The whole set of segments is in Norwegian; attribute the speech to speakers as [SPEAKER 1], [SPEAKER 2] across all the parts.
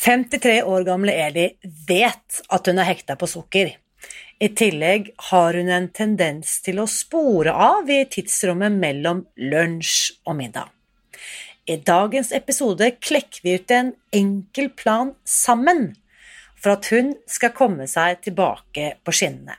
[SPEAKER 1] 53 år gamle Eli vet at hun er hekta på sukker. I tillegg har hun en tendens til å spore av i tidsrommet mellom lunsj og middag. I dagens episode klekker vi ut en enkel plan sammen for at hun skal komme seg tilbake på skinnene.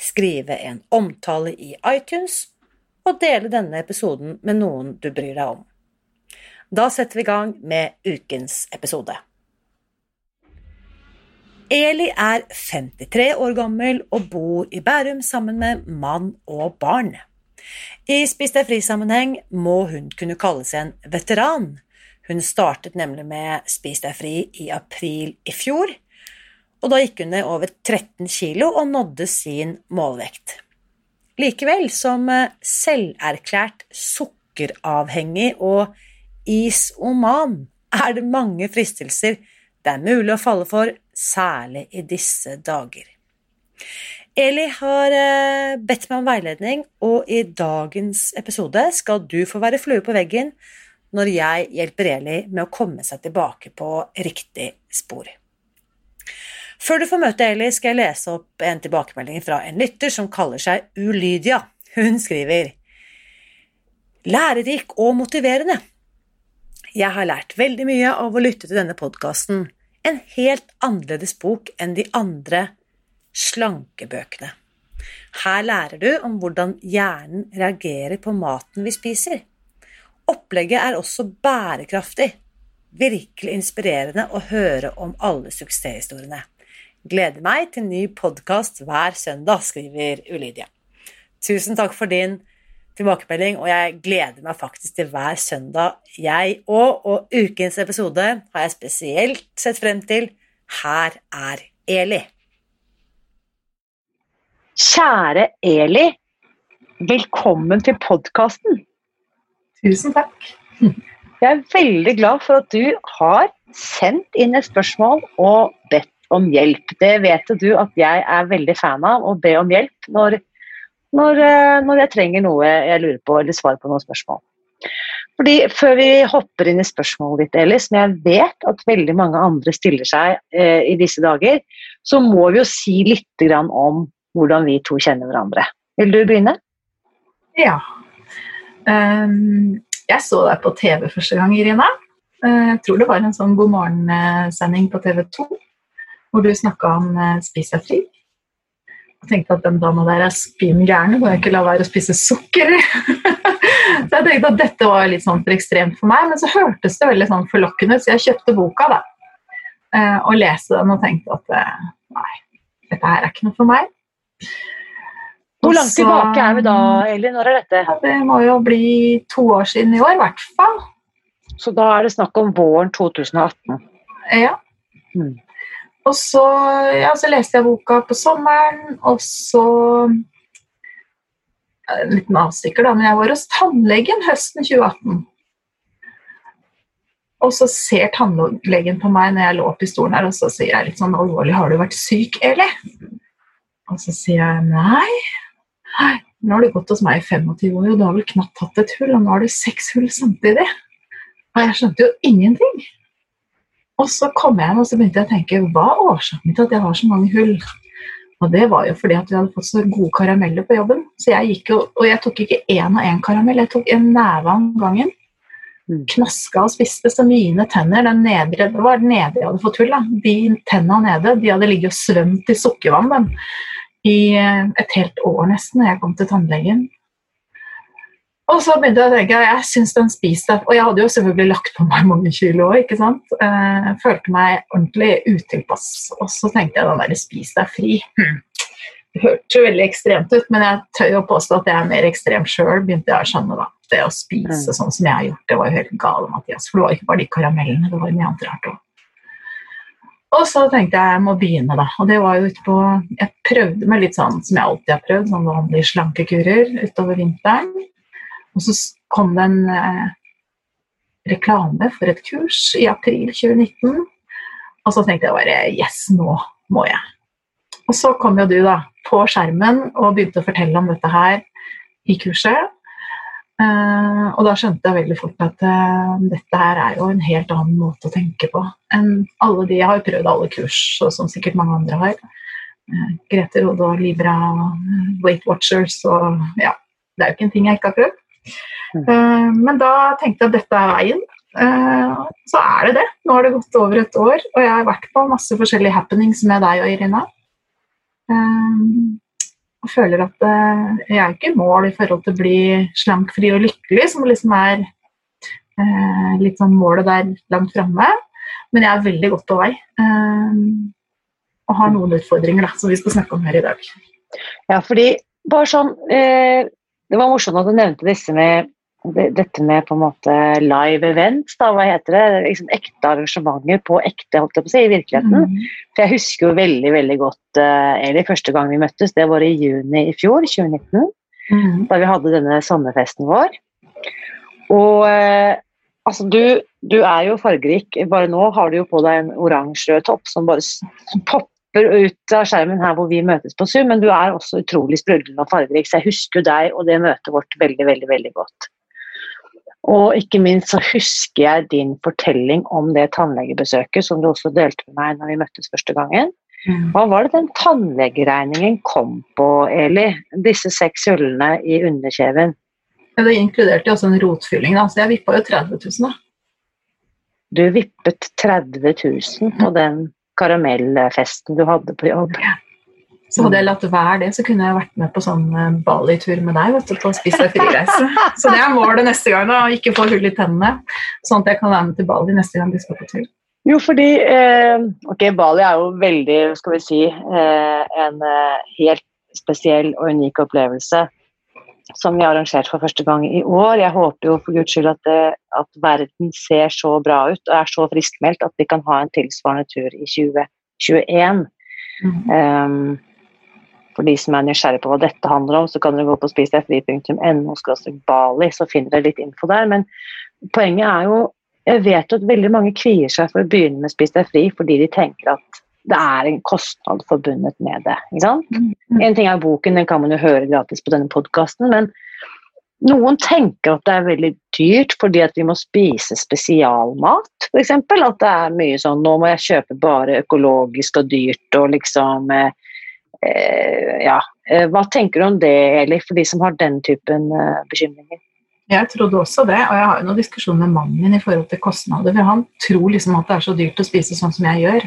[SPEAKER 1] skrive en omtale i iTunes og dele denne episoden med noen du bryr deg om. Da setter vi i gang med ukens episode. Eli er 53 år gammel og bor i Bærum sammen med mann og barn. I Spis deg fri-sammenheng må hun kunne kalle seg en veteran. Hun startet nemlig med Spis deg fri i april i fjor, og da gikk hun ned over 13 kilo og nådde sin målvekt. Likevel, som eh, selverklært sukkeravhengig og isoman, er det mange fristelser det er mulig å falle for, særlig i disse dager. Eli har eh, bedt meg om veiledning, og i dagens episode skal du få være flue på veggen når jeg hjelper Eli med å komme seg tilbake på riktig spor. Før du får møte Eli, skal jeg lese opp en tilbakemelding fra en lytter som kaller seg Ulydia. Hun skriver Lærerik og motiverende. Jeg har lært veldig mye av å lytte til denne podkasten. En helt annerledes bok enn de andre slankebøkene. Her lærer du om hvordan hjernen reagerer på maten vi spiser. Opplegget er også bærekraftig. Virkelig inspirerende å høre om alle suksesshistoriene. Gleder meg til ny podkast hver søndag, skriver Ulydia. Tusen takk for din tilbakemelding, og jeg gleder meg faktisk til hver søndag, jeg òg. Og ukens episode har jeg spesielt sett frem til. Her er Eli. Kjære Eli, velkommen til podkasten.
[SPEAKER 2] Tusen takk.
[SPEAKER 1] Jeg er veldig glad for at du har sendt inn et spørsmål og bedt om hjelp. Det vet du at jeg er veldig fan av, å be om hjelp når, når, eh, når jeg trenger noe jeg lurer på, eller svar på noen spørsmål. Fordi Før vi hopper inn i spørsmålet ditt, Eli, som jeg vet at veldig mange andre stiller seg eh, i disse dager, så må vi jo si litt om hvordan vi to kjenner hverandre. Vil du begynne?
[SPEAKER 2] Ja. Um, jeg så deg på TV første gang, Irina. Uh, jeg tror det var en sånn God morgen-sending på TV 2 hvor du snakka om eh, spis deg fri. Jeg tenkte at den dama der er spinn gæren, må jeg ikke la være å spise sukker. så jeg tenkte at dette var litt sånn for ekstremt for meg, men så hørtes det veldig sånn forlokkende, så jeg kjøpte boka da. Eh, og leste den og tenkte at eh, nei, dette her er ikke noe for meg.
[SPEAKER 1] Hvor langt tilbake er vi da, Eli? Når er dette?
[SPEAKER 2] Ja, det må jo bli to år siden i år, i hvert fall.
[SPEAKER 1] Så da er det snakk om våren 2018?
[SPEAKER 2] Ja. Mm. Og så, ja, så leste jeg boka på sommeren, og så En liten avstikker, da, men jeg var hos tannlegen høsten 2018. Og så ser tannlegen på meg når jeg lå oppi stolen her, og så sier jeg litt sånn alvorlig 'Har du vært syk, Eli?' Og så sier jeg nei. Nå har du gått hos meg i 25 år, og du har vel knapt hatt et hull, og nå har du seks hull samtidig. Og jeg skjønte jo ingenting. Og så kom jeg hjem og så begynte jeg å tenke hva er årsaken til at jeg har så mange hull? Og det var jo fordi at vi hadde fått så gode karameller på jobben. Så jeg gikk jo, Og jeg tok ikke én og én karamell, jeg tok en neve om gangen.
[SPEAKER 3] Mm.
[SPEAKER 2] Knaska og spiste, så mine tenner den nedre, Det var nede jeg hadde fått hull. da. De tenna nede de hadde ligget og svømt i sukkervann den, i eh, et helt år nesten da jeg kom til tannlegen. Og så begynte jeg å tenke jeg synes den spiste, Og jeg hadde jo selvfølgelig lagt på meg mange kilo ikke sant. Eh, følte meg ordentlig utilpass. Og så tenkte jeg den derre spis deg fri. Hm. Det hørtes jo veldig ekstremt ut, men jeg tør jo påstå at jeg er mer ekstrem sjøl, begynte jeg å skjønne da. Det å spise
[SPEAKER 3] Mm.
[SPEAKER 2] sånn som jeg har gjort, det var jo helt gale, Mathias. For det var ikke bare de karamellene, det var mye annet rart òg. Og så tenkte jeg jeg må begynne, da. Og det var jo ute på Jeg prøvde meg litt sånn som jeg alltid har prøvd, sånn vanlige slankekurer utover vinteren. Og så kom det en eh, reklame for et kurs i april 2019. Og så tenkte jeg bare Yes, nå må jeg. Og så kom jo du da på skjermen og begynte å fortelle om dette her i kurset. Eh, og da skjønte jeg veldig fort at eh, dette her er jo en helt annen måte å tenke på enn alle de Jeg har prøvd alle kurs, som sikkert mange andre har. Eh, Grete Rode og Libra, Weight Watchers og ja. Det er jo ikke en ting jeg ikke har prøvd.
[SPEAKER 3] Mm.
[SPEAKER 2] Eh, men da tenkte jeg at dette er veien. Eh, så er det det. Nå har det gått over et år, og jeg har vært på masse forskjellige happenings med deg og Irina. Eh, og føler at jeg er ikke i mål i forhold til å bli slankfri og lykkelig, som liksom er litt sånn målet der langt framme. Men jeg er veldig godt på vei. og har noen utfordringer da, som vi skal snakke om her i dag.
[SPEAKER 1] Ja, fordi bare sånn eh, Det var morsomt at du nevnte disse med dette med på en måte live events, da, hva heter det? Liksom ekte arrangementer på ekte, holdt jeg på å si, i virkeligheten.
[SPEAKER 2] Mm.
[SPEAKER 1] For jeg husker jo veldig, veldig godt eh, egentlig første gang vi møttes, det var i juni i fjor, 2019,
[SPEAKER 2] Mm.
[SPEAKER 1] da vi hadde denne sommerfesten vår. Og eh, altså, du, du er jo fargerik. Bare nå har du jo på deg en oransje topp som bare s- popper ut av skjermen her hvor vi møtes på Zoom, men du er også utrolig sprudlende og fargerik, så jeg husker deg og det møtet vårt veldig, veldig, veldig godt. Og ikke minst så husker jeg din fortelling om det tannlegebesøket som du også delte med meg når vi møttes første gangen.
[SPEAKER 2] Mm.
[SPEAKER 1] Hva var det den tannlegeregningen kom på, Eli? Disse seks hullene i underkjeven.
[SPEAKER 2] Ja, det inkluderte også en rotfylling, da, så jeg vippa jo 30 000. da.
[SPEAKER 1] Du vippet 30 000 på den karamellfesten du hadde på jobb.
[SPEAKER 2] Så hadde jeg latt være det, så kunne jeg vært med på sånn eh, Bali-tur med deg. vet du, på Spis deg fri-reise. Så det er målet neste gang, da, ikke få hull i tennene. Sånn at jeg kan være med til Bali neste gang vi skal på tur.
[SPEAKER 1] Jo, fordi eh, ok, Bali er jo veldig, skal vi si, eh, en eh, helt spesiell og unik opplevelse som vi har arrangert for første gang i år. Jeg håper jo for guds skyld at, det, at verden ser så bra ut og er så friskmeldt at vi kan ha en tilsvarende tur i 2021.
[SPEAKER 2] Mm.
[SPEAKER 1] Um, for de som er nysgjerrig på hva dette handler om, så kan dere gå på spisdegfri.no Bali, så finner dere litt info der. Men poenget er jo Jeg vet at veldig mange kvier seg for å begynne med Spis deg fri fordi de tenker at det er en kostnad forbundet med det. ikke sant?
[SPEAKER 2] Mm.
[SPEAKER 1] En ting er boken, den kan man jo høre gratis på denne podkasten, men noen tenker at det er veldig dyrt fordi at vi må spise spesialmat, f.eks. At det er mye sånn nå må jeg kjøpe bare økologisk og dyrt og liksom eh, eh, Ja. Eh, hva tenker du om det, Eli, for de som har den typen eh, bekymringer?
[SPEAKER 2] Jeg trodde også det, og jeg har jo noen diskusjoner med mannen min i forhold til kostnader. For han tror liksom at det er så dyrt å spise sånn som jeg gjør.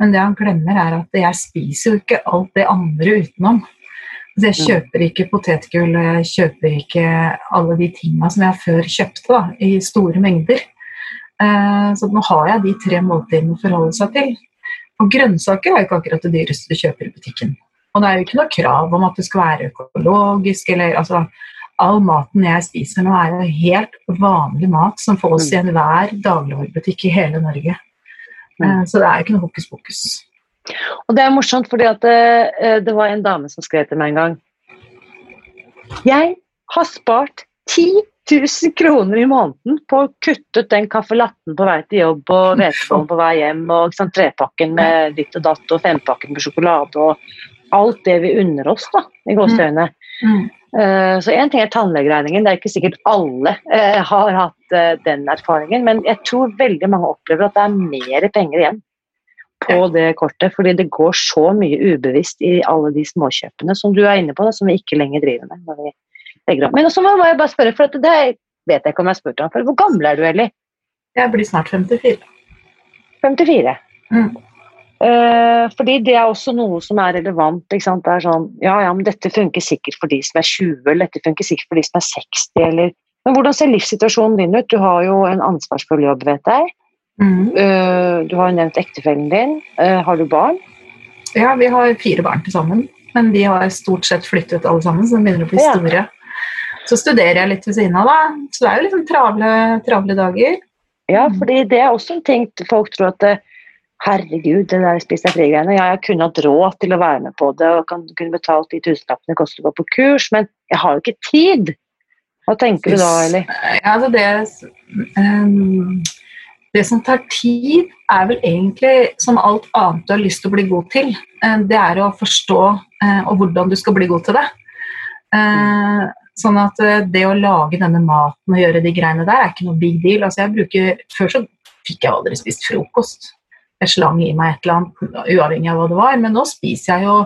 [SPEAKER 2] Men det han glemmer, er at jeg spiser jo ikke alt det andre utenom. Så jeg kjøper ikke potetgull, og jeg kjøper ikke alle de tinga som jeg før kjøpte, da, i store mengder. Eh, Så nå har jeg de tre måltidene å forholde seg til. Og grønnsaker er jo ikke akkurat det dyreste du kjøper i butikken. Og det er jo ikke noe krav om at det skal være økologisk, eller altså All maten jeg spiser nå, er jo helt vanlig mat som fås i enhver dagligvarebutikk i hele Norge. Eh, Så det er ikke noe hokus pokus.
[SPEAKER 1] Og det er morsomt, fordi at det, det var en dame som skrev til meg en gang. Jeg har spart 10 000 kroner i måneden på å kutte ut den caffè-latten på vei til jobb og hvetebollen på vei hjem og ikke sant, trepakken med ditt og datt og fempakken med sjokolade og alt det vi unner oss, da, i gåseøyne.
[SPEAKER 2] Mm.
[SPEAKER 1] Eh, Så én ting er tannlegeregningen, det er ikke sikkert alle eh, har hatt eh, den erfaringen, men jeg tror veldig mange opplever at det er mer penger igjen på det kortet, fordi det går så mye ubevisst i alle de småkjøpene som du er inne på, da, som vi ikke lenger driver med. når vi legger. Men også må jeg bare spørre, for det vet jeg ikke om jeg har spurt om før. Hvor gammel er du, Ellie?
[SPEAKER 2] Jeg blir snart 54.
[SPEAKER 1] 54.
[SPEAKER 2] Mm.
[SPEAKER 1] Eh, fordi det er også noe som er relevant. ikke sant? Det er sånn, ja, ja, men Dette funker sikkert for de som er 20, eller dette funker sikkert for de som er 60. eller... Men hvordan ser livssituasjonen din ut? Du har jo en ansvarsfull jobb, vet jeg.
[SPEAKER 2] Mm.
[SPEAKER 1] Eh, du har jo nevnt ektefellen din. Eh, har du barn?
[SPEAKER 2] Ja, vi har fire barn til sammen. Men de har stort sett flyttet alle sammen, så de begynner å bli
[SPEAKER 1] Ja.
[SPEAKER 2] store. Så studerer jeg litt ved siden av, da. Så det er jo liksom travle, travle dager.
[SPEAKER 1] Ja,
[SPEAKER 2] Mm.
[SPEAKER 1] fordi det er også en ting folk tror at det, Herregud, det der spis deg fri-greiene. Ja, jeg kunne hatt råd til å være med på det og kan, kunne betalt de tusenlappene det koster å gå på kurs, men jeg har jo ikke tid. Hva tenker du da, Eli?
[SPEAKER 2] Ja, altså det, um, det som tar tid, er vel egentlig som alt annet du har lyst til å bli god til. Eh, det er å forstå uh, og hvordan du skal bli god til det. Uh, sånn at det å lage denne maten og gjøre de greiene der, er ikke noe big deal. Altså jeg bruker, før så fikk jeg aldri spist frokost. Jeg slang i meg et eller annet, uavhengig av hva det var. Men nå spiser jeg jo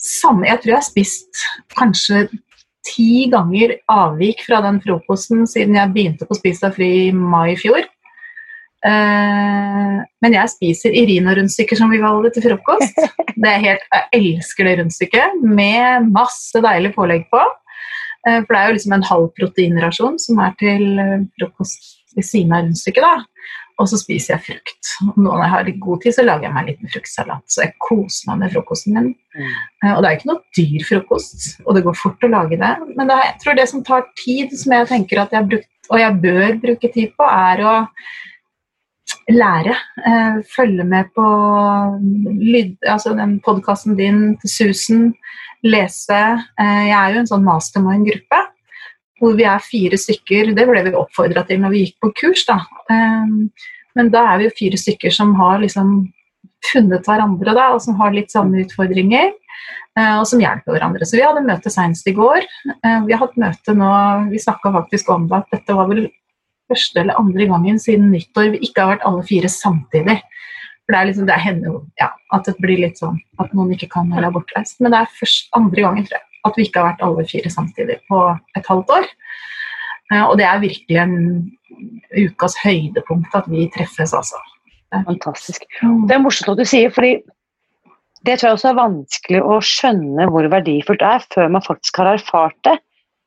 [SPEAKER 2] samme Jeg tror jeg har spist kanskje ti ganger avvik fra den frokosten siden jeg begynte på Spis deg fri i mai i fjor. Uh, men jeg spiser Irina-rundstykker, som vi kaller det, til frokost. Det er helt, jeg elsker det rundstykket, med masse deilig pålegg på. Uh, for det er jo liksom en halv proteinrasjon som er til frokost ved siden av rundstykket. da. Og så spiser jeg frukt. Når jeg har god tid, så lager jeg meg en liten fruktsalat. Så jeg koser meg med frokosten min. Mm. Og det er ikke noe dyr frokost, og det går fort å lage det. Men det er, jeg tror det som tar tid, som jeg tenker at jeg har brukt, og jeg bør bruke tid på, er å lære. Eh, følge med på lyd, altså den podkasten din til Susan. Lese. Eh, jeg er jo en sånn mastermind-gruppe hvor vi er fire stykker. Det ble vi oppfordra til når vi gikk på kurs. da. Eh, men da er vi jo fire stykker som har liksom funnet hverandre, da, og som har litt samme utfordringer. eh, Og som hjelper hverandre. Så vi hadde møte senest i går. Eh, Vi har hatt møte nå, vi snakka faktisk om at dette var vel første eller andre gangen siden nyttår vi ikke har vært alle fire samtidig. For det er liksom, det hender jo ja, at det blir litt sånn at noen ikke kan eller er bortreist. Men det er først andre gangen, tror jeg, at vi ikke har vært alle fire samtidig på et halvt år. Eh, Og det er virkelig en ukas høydepunkt at vi treffes, altså.
[SPEAKER 1] Fantastisk. Det er morsomt at du sier, fordi det tror jeg også er vanskelig å skjønne hvor verdifullt det er før man faktisk har erfart det.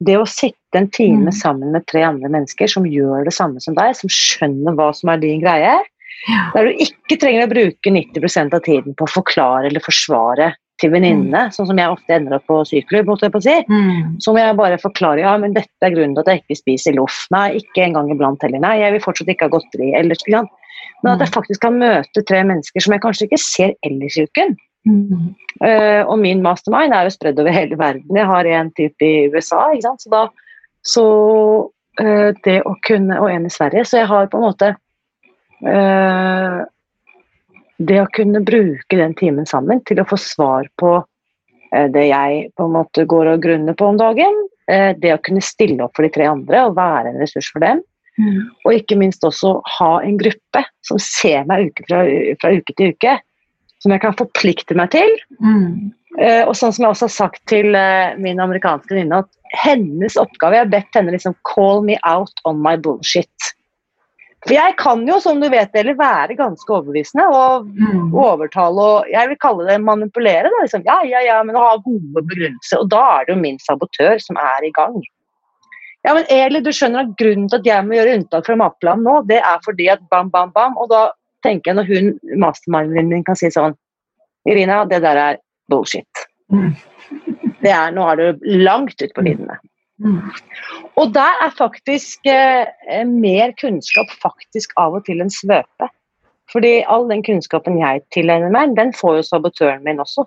[SPEAKER 1] Det å sitte en time
[SPEAKER 2] Mm.
[SPEAKER 1] sammen med tre andre mennesker som gjør det samme som deg, som skjønner hva som er din greie,
[SPEAKER 2] Ja.
[SPEAKER 1] der du ikke trenger å bruke 90% av tiden på å forklare eller forsvare til venninnene, sånn som jeg ofte ender opp på syklubb, måtte jeg på å si.
[SPEAKER 2] Mm.
[SPEAKER 1] Så må jeg bare forklare ja, men dette er grunnen til at jeg ikke spiser loff. Nei, ikke engang iblant heller. Nei, jeg vil fortsatt ikke ha godteri. Eller, sant? Men at jeg faktisk kan møte tre mennesker som jeg kanskje ikke ser ellers i uken.
[SPEAKER 2] Mm.
[SPEAKER 1] Uh, og min mastermind er jo spredd over hele verden. Jeg har en type i USA, ikke sant? så da så uh, det å kunne Og en i Sverige. Så jeg har på en måte eh, Det å kunne bruke den timen sammen til å få svar på eh, det jeg på en måte går og grunner på om dagen. eh, det å kunne stille opp for de tre andre og være en ressurs for dem.
[SPEAKER 2] Mm.
[SPEAKER 1] Og ikke minst også ha en gruppe som ser meg uke fra, fra uke til uke. Som jeg kan forplikte meg til.
[SPEAKER 2] Mm.
[SPEAKER 1] Eh, og sånn som jeg også har sagt til min amerikanske venninne, at hennes oppgave Jeg har bedt henne liksom call me out on my bullshit. For jeg kan jo, som du vet, eller være ganske overbevisende og
[SPEAKER 2] Mm.
[SPEAKER 1] overtale og Jeg vil kalle det manipulere. Da, liksom. Ja, ja, ja, men å ha gode begrunnelser. Og da er det jo min sabotør som er i gang. Ja, men Eli, du skjønner at grunnen til at jeg må gjøre unntak fra matplanen nå, det er fordi at bam, bam, bam. Og da tenker jeg når hun, masterminden min kan si sånn Irina, det der er bullshit.
[SPEAKER 2] Mm.
[SPEAKER 1] Det er, nå er du langt ut på viddene.
[SPEAKER 2] Mm.
[SPEAKER 1] Og der er faktisk eh, eh, mer kunnskap faktisk av og til en svøpe. Fordi all den kunnskapen jeg tilegner meg, den får jo sabotøren min også.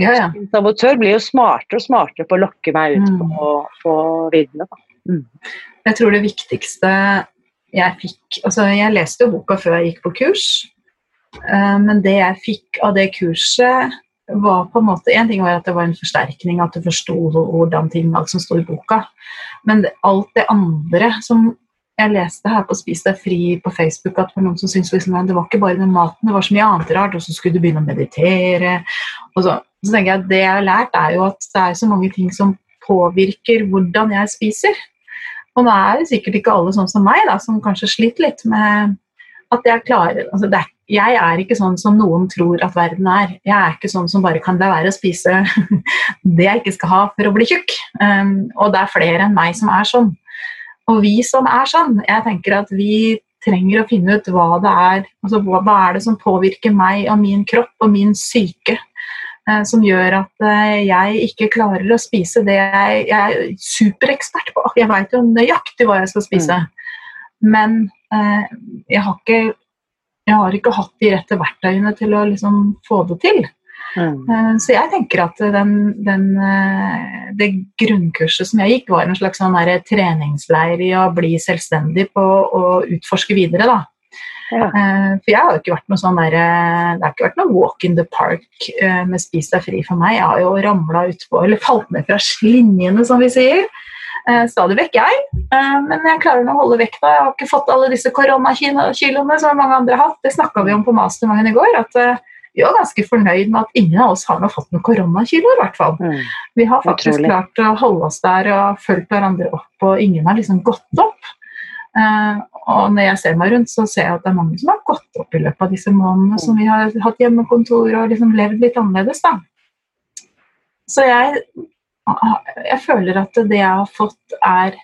[SPEAKER 2] Ja, ja.
[SPEAKER 1] En sabotør blir jo smartere og smartere på å lokke meg ut
[SPEAKER 2] Mm.
[SPEAKER 1] på, på viddene. Mm.
[SPEAKER 2] Jeg tror det viktigste jeg fikk Altså, jeg leste jo boka før jeg gikk på kurs, eh, men det jeg fikk av det kurset, var på en måte En ting var at det var en forsterkning, at du forsto hvordan ting alt som sto i boka, men alt det andre som jeg leste her på Spis deg fri på Facebook at det var noen som syntes liksom, det var ikke bare den maten, det var så mye annet rart, og så skulle du begynne å meditere. Og så, så tenker jeg at Det jeg har lært, er jo at det er så mange ting som påvirker hvordan jeg spiser. Og nå er det sikkert ikke alle sånn som meg, da, som kanskje sliter litt med at jeg klarer altså er, Jeg er ikke sånn som noen tror at verden er. Jeg er ikke sånn som bare kan la være å spise det jeg ikke skal ha for å bli tjukk. Um, og det er flere enn meg som er sånn. Og vi som er sånn, jeg tenker at vi trenger å finne ut hva det er altså hva, er det som påvirker meg og min kropp og min syke uh, som gjør at uh, jeg ikke klarer å spise det jeg, jeg er superekspert på. Jeg veit jo nøyaktig hva jeg skal spise. Mm. Men jeg, har ikke, jeg har ikke hatt de rette verktøyene til å liksom få det til. Mm. Eh, så jeg tenker at den, den, eh, det grunnkurset som jeg gikk, var en slags sånn treningsleir i å bli selvstendig på å utforske videre. da. Ja. Eh, for jeg har jo ikke vært noe sånn der, Det har ikke vært noe walk in the park med Spis deg fri for meg. Jeg har jo ramla utpå, eller falt ned fra slinjene, som vi sier. Stadig vekk, jeg. Men jeg klarer å holde vekta. Jeg har ikke fått alle disse koronakiloene som mange andre har hatt. Det snakka vi om på mastermangen i går. at vi var ganske fornøyd med at ingen av oss har fått noen koronakiloer, i hvert fall. Mm. Vi har faktisk Utrolig. klart å holde oss der og fulgt hverandre opp, og ingen har liksom gått opp. Uh, og når jeg ser meg rundt, så ser jeg at det er mange som har gått opp i løpet av disse månedene som vi har hatt hjemmekontor og liksom levd litt annerledes. da. Så jeg, jeg føler at det jeg har fått, er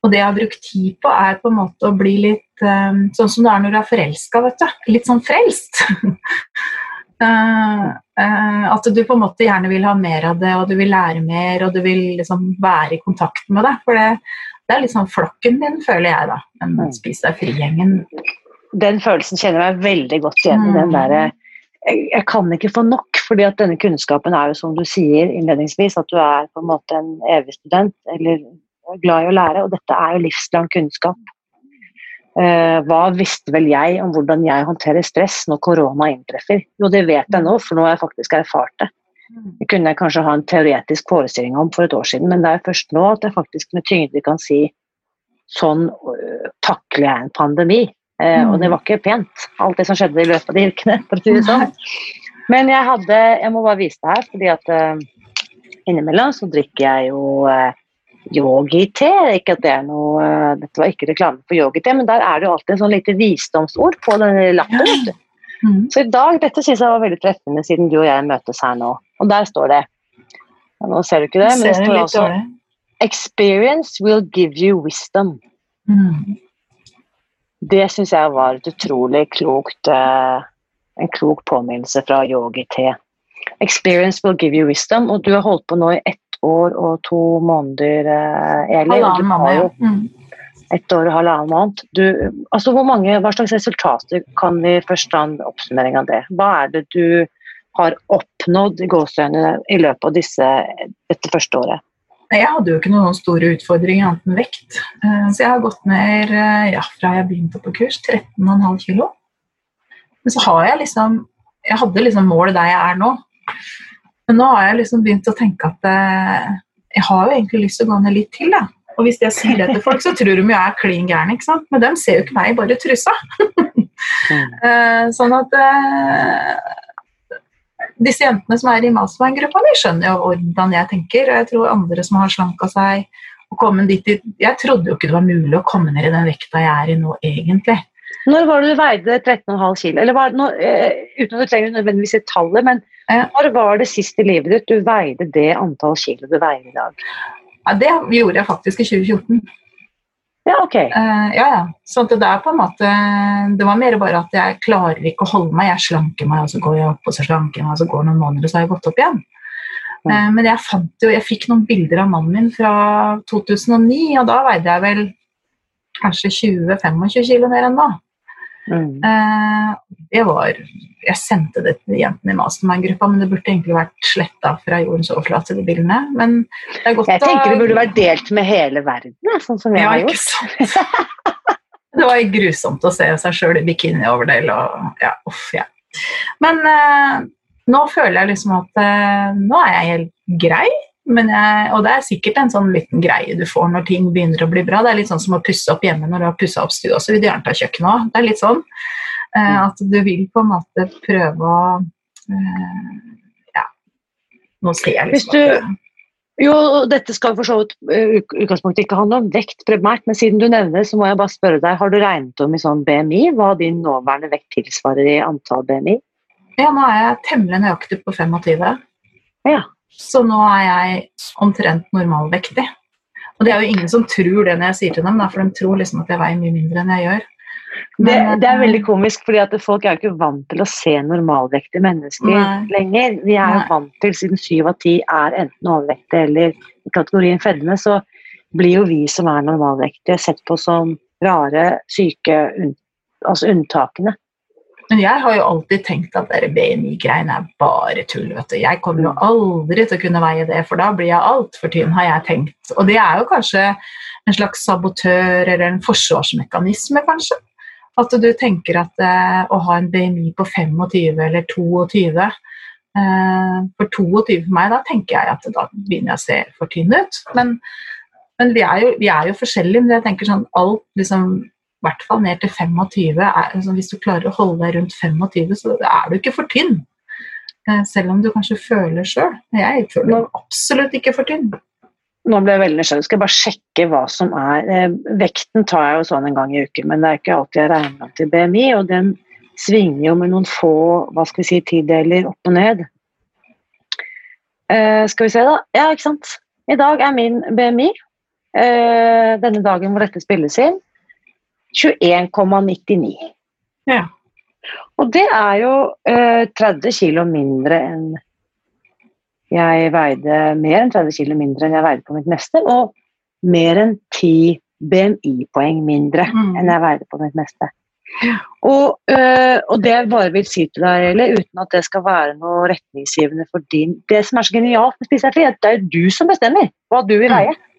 [SPEAKER 2] og det jeg har brukt tid på, er på en måte å bli litt um, sånn som det er når du er forelska, vet du. Litt sånn frelst. Uh, uh, at du på en måte gjerne vil ha mer av det, og du vil lære mer, og du vil liksom være i kontakt med det. For det, det er liksom flokken din, føler jeg, da. Den mm. Spis deg fri-gjengen.
[SPEAKER 1] Den følelsen kjenner jeg meg veldig godt igjen i. den der, jeg, jeg, kan ikke få nok, fordi at denne kunnskapen er jo som du sier innledningsvis, at du er på en måte en evig student, eller glad i å lære, og dette er jo livslang kunnskap. Eh, hva visste vel jeg om hvordan jeg håndterer stress når korona inntreffer? Jo, det vet jeg nå, for nå har jeg faktisk erfart det. Det kunne jeg kanskje ha en teoretisk forestilling om for et år siden, men det er først nå at jeg faktisk med tyngde kan si sånn uh, takler jeg en pandemi. Uh, mm. Og det var ikke pent, alt det som skjedde i løpet av de ukene. for å si det sånn. Men jeg hadde Jeg må bare vise det her, fordi at innimellom så drikker jeg jo yogi te, Ikke at det er noe, uh, dette var ikke reklame for yogi-te, men der er det jo alltid en sånn lite visdomsord på denne lappen. Ja. Mm. Så i dag, dette syns jeg var veldig treffende, siden du og jeg møtes her nå. Og der står det Nå ser du ikke det, men det står også Experience will give you wisdom. Mm. Det syns jeg var et utrolig klokt eh, En klok påminnelse fra Yogi T. Experience will give you wisdom, og du har holdt på nå i ett år og to måneder, eh, Eli.
[SPEAKER 2] Halvannen måned. Mm.
[SPEAKER 1] Ett år og halvannen måned. Du, altså hvor mange, hva slags resultater kan vi først ta en oppsummering av det? Hva er det du har oppnådd i gåsehudene i løpet av disse, dette første året?
[SPEAKER 2] Jeg hadde jo ikke noen store utfordringer annet enn vekt. Eh, så jeg har gått ned eh, ja, fra jeg begynte på kurs, 13,5 kg. Men så har jeg liksom Jeg hadde liksom målet der jeg er nå. Men nå har jeg liksom begynt å tenke at eh, jeg har jo egentlig lyst til å gå ned litt til. Da. Og hvis jeg sier det til folk, så tror de jo jeg er klin gæren. ikke sant? Men de ser jo ikke meg, bare trusa. uh, sånn at disse jentene som er i mastermind-gruppa, de skjønner jo hvordan jeg tenker. Og jeg tror andre som har slanka seg og kommet dit Jeg trodde jo ikke det var mulig å komme ned i den vekta jeg er i nå, egentlig.
[SPEAKER 1] Når var det du veide 13,5 kg? Eller var noe, uh, uten at du trenger nødvendigvis et tallet, men når var det sist i livet ditt du veide det antall kilo du veier i dag?
[SPEAKER 2] Ja, det gjorde jeg faktisk i 2014.
[SPEAKER 1] Ja, ok.
[SPEAKER 2] Uh, ja, ja. Så det er på en måte Det var mer bare at jeg klarer ikke å holde meg. Jeg slanker meg, og så går jeg opp, og så slanker jeg meg, og så går noen måneder, og så har jeg gått opp igjen. Uh, men jeg fant jo Jeg fikk noen bilder av mannen min fra 2009, og da veide jeg vel kanskje 20-25 kilo mer enn nå. Mm. Jeg, var Jeg sendte det til jentene i mastermind-gruppa, men det burde egentlig vært sletta fra jordens overflate, de bildene. Men
[SPEAKER 1] det er godt Jeg tenker det burde vært delt med hele verden, sånn som jeg ja, har gjort.
[SPEAKER 2] det var grusomt å se seg sjøl i bikini-overdel og ja, uff, ja. Men eh, nå føler jeg liksom at eh, nå er jeg helt grei jeg, og det er sikkert en sånn liten greie du får når ting begynner å bli bra. Det er litt sånn som å pusse opp hjemme når du har pussa opp stua, så vil du gjerne ta kjøkkenet òg. Det er litt sånn eh, at du vil på en måte prøve å eh, Ja, nå ser jeg
[SPEAKER 1] Hvis
[SPEAKER 2] liksom
[SPEAKER 1] du-
[SPEAKER 2] at det-
[SPEAKER 1] Jo, dette skal for så vidt eh, utgangspunktet ikke handle om vekt primært, men siden du nevner det, så må jeg bare spørre deg, har du regnet om i sånn BMI hva din nåværende vekt tilsvarer i antall BMI?
[SPEAKER 2] Ja, nå er jeg temmelig nøyaktig på 25.
[SPEAKER 1] Ja.
[SPEAKER 2] Så nå er jeg omtrent normalvektig. Og det er jo ingen som tror det når jeg sier til dem, for de tror liksom at jeg veier mye mindre enn jeg gjør.
[SPEAKER 1] Det,
[SPEAKER 2] Men,
[SPEAKER 1] det er
[SPEAKER 2] eh,
[SPEAKER 1] veldig komisk, fordi at folk er jo ikke vant til å se normalvektige mennesker
[SPEAKER 2] Nei.
[SPEAKER 1] lenger. Vi er jo vant til, siden syv av ti er enten overvektige eller i kategorien fedme, så blir jo vi som er normalvektige sett på som rare, syke, altså unntakene.
[SPEAKER 2] Men jeg har jo alltid tenkt at BMI-greiene er bare tull. vet du. Jeg kommer jo aldri til å kunne veie det, for da blir jeg altfor tynn, har jeg tenkt. Og det er jo kanskje en slags sabotør eller en forsvarsmekanisme, kanskje. At du tenker at eh, å ha en BMI på 25 eller 22 eh, For 22 for meg, da tenker jeg at da begynner jeg å se for tynn ut. Men, men vi, er jo, vi er jo forskjellige. Men jeg tenker sånn alt liksom i hvert fall ned til 25. Er, altså hvis du klarer å holde deg rundt 25, så er du ikke for tynn. Eh, Selv om du kanskje føler sjøl. Jeg føler meg absolutt ikke for tynn.
[SPEAKER 1] Nå ble jeg veldig nysgjerrig. Skal jeg bare sjekke hva som er eh, Vekten tar jeg jo sånn en gang i uken, men det er ikke alltid jeg regner om til BMI, og den svinger jo med noen få hva skal vi si, tideler opp og ned. Eh, skal vi se, da. Ja, ikke sant. I dag er min BMI, eh, denne dagen hvor dette spilles inn, 21,99.
[SPEAKER 2] Ja.
[SPEAKER 1] Og det er jo eh, 30 kilo mindre enn jeg veide mer enn 30 kilo mindre enn jeg veide på mitt meste, og mer enn 10 BMI-poeng mindre
[SPEAKER 2] Mm.
[SPEAKER 1] enn jeg veide på mitt meste. Og, øh, og det jeg bare vil si til deg, Eli, uten at det skal være noe retningsgivende for din Det som er så genialt med Spis er at det er du som bestemmer hva du vil
[SPEAKER 2] Mm.
[SPEAKER 1] veie.
[SPEAKER 2] Mm.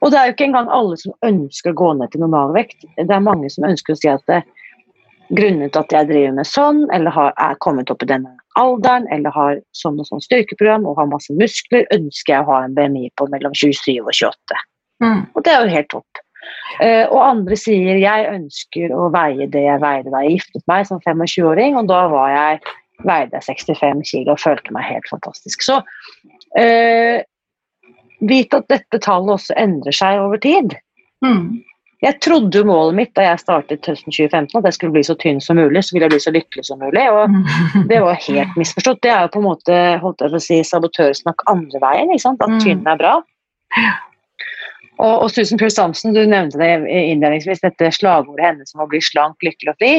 [SPEAKER 1] Og det er jo ikke engang alle som ønsker å gå ned til normalvekt. Det er mange som ønsker å si at det, grunnet at jeg driver med sånn, eller har, er kommet opp i denne alderen, eller har sånn og sånn styrkeprogram og har masse muskler, ønsker jeg å ha en BMI på mellom 27 og 28.
[SPEAKER 2] Mm.
[SPEAKER 1] Og det er jo helt topp. Uh, og andre sier jeg ønsker å veie det jeg veide da jeg giftet meg som 25-åring, og da var jeg, veide jeg 65 kilo og følte meg helt fantastisk. Så eh, vit at dette tallet også endrer seg over tid.
[SPEAKER 2] Mm.
[SPEAKER 1] Jeg trodde målet mitt da jeg startet høsten 2015 at jeg skulle bli så tynn som mulig, så ville jeg bli så lykkelig som mulig. og
[SPEAKER 2] Mm.
[SPEAKER 1] det var helt misforstått. Det er jo på en måte holdt jeg på å si, sabotørsnakk andre veien. At
[SPEAKER 2] Mm.
[SPEAKER 1] tynn er bra. Og, og Susan Pure Samson, du nevnte det innledningsvis, dette slagordet hennes om å bli slank, lykkelig og fri.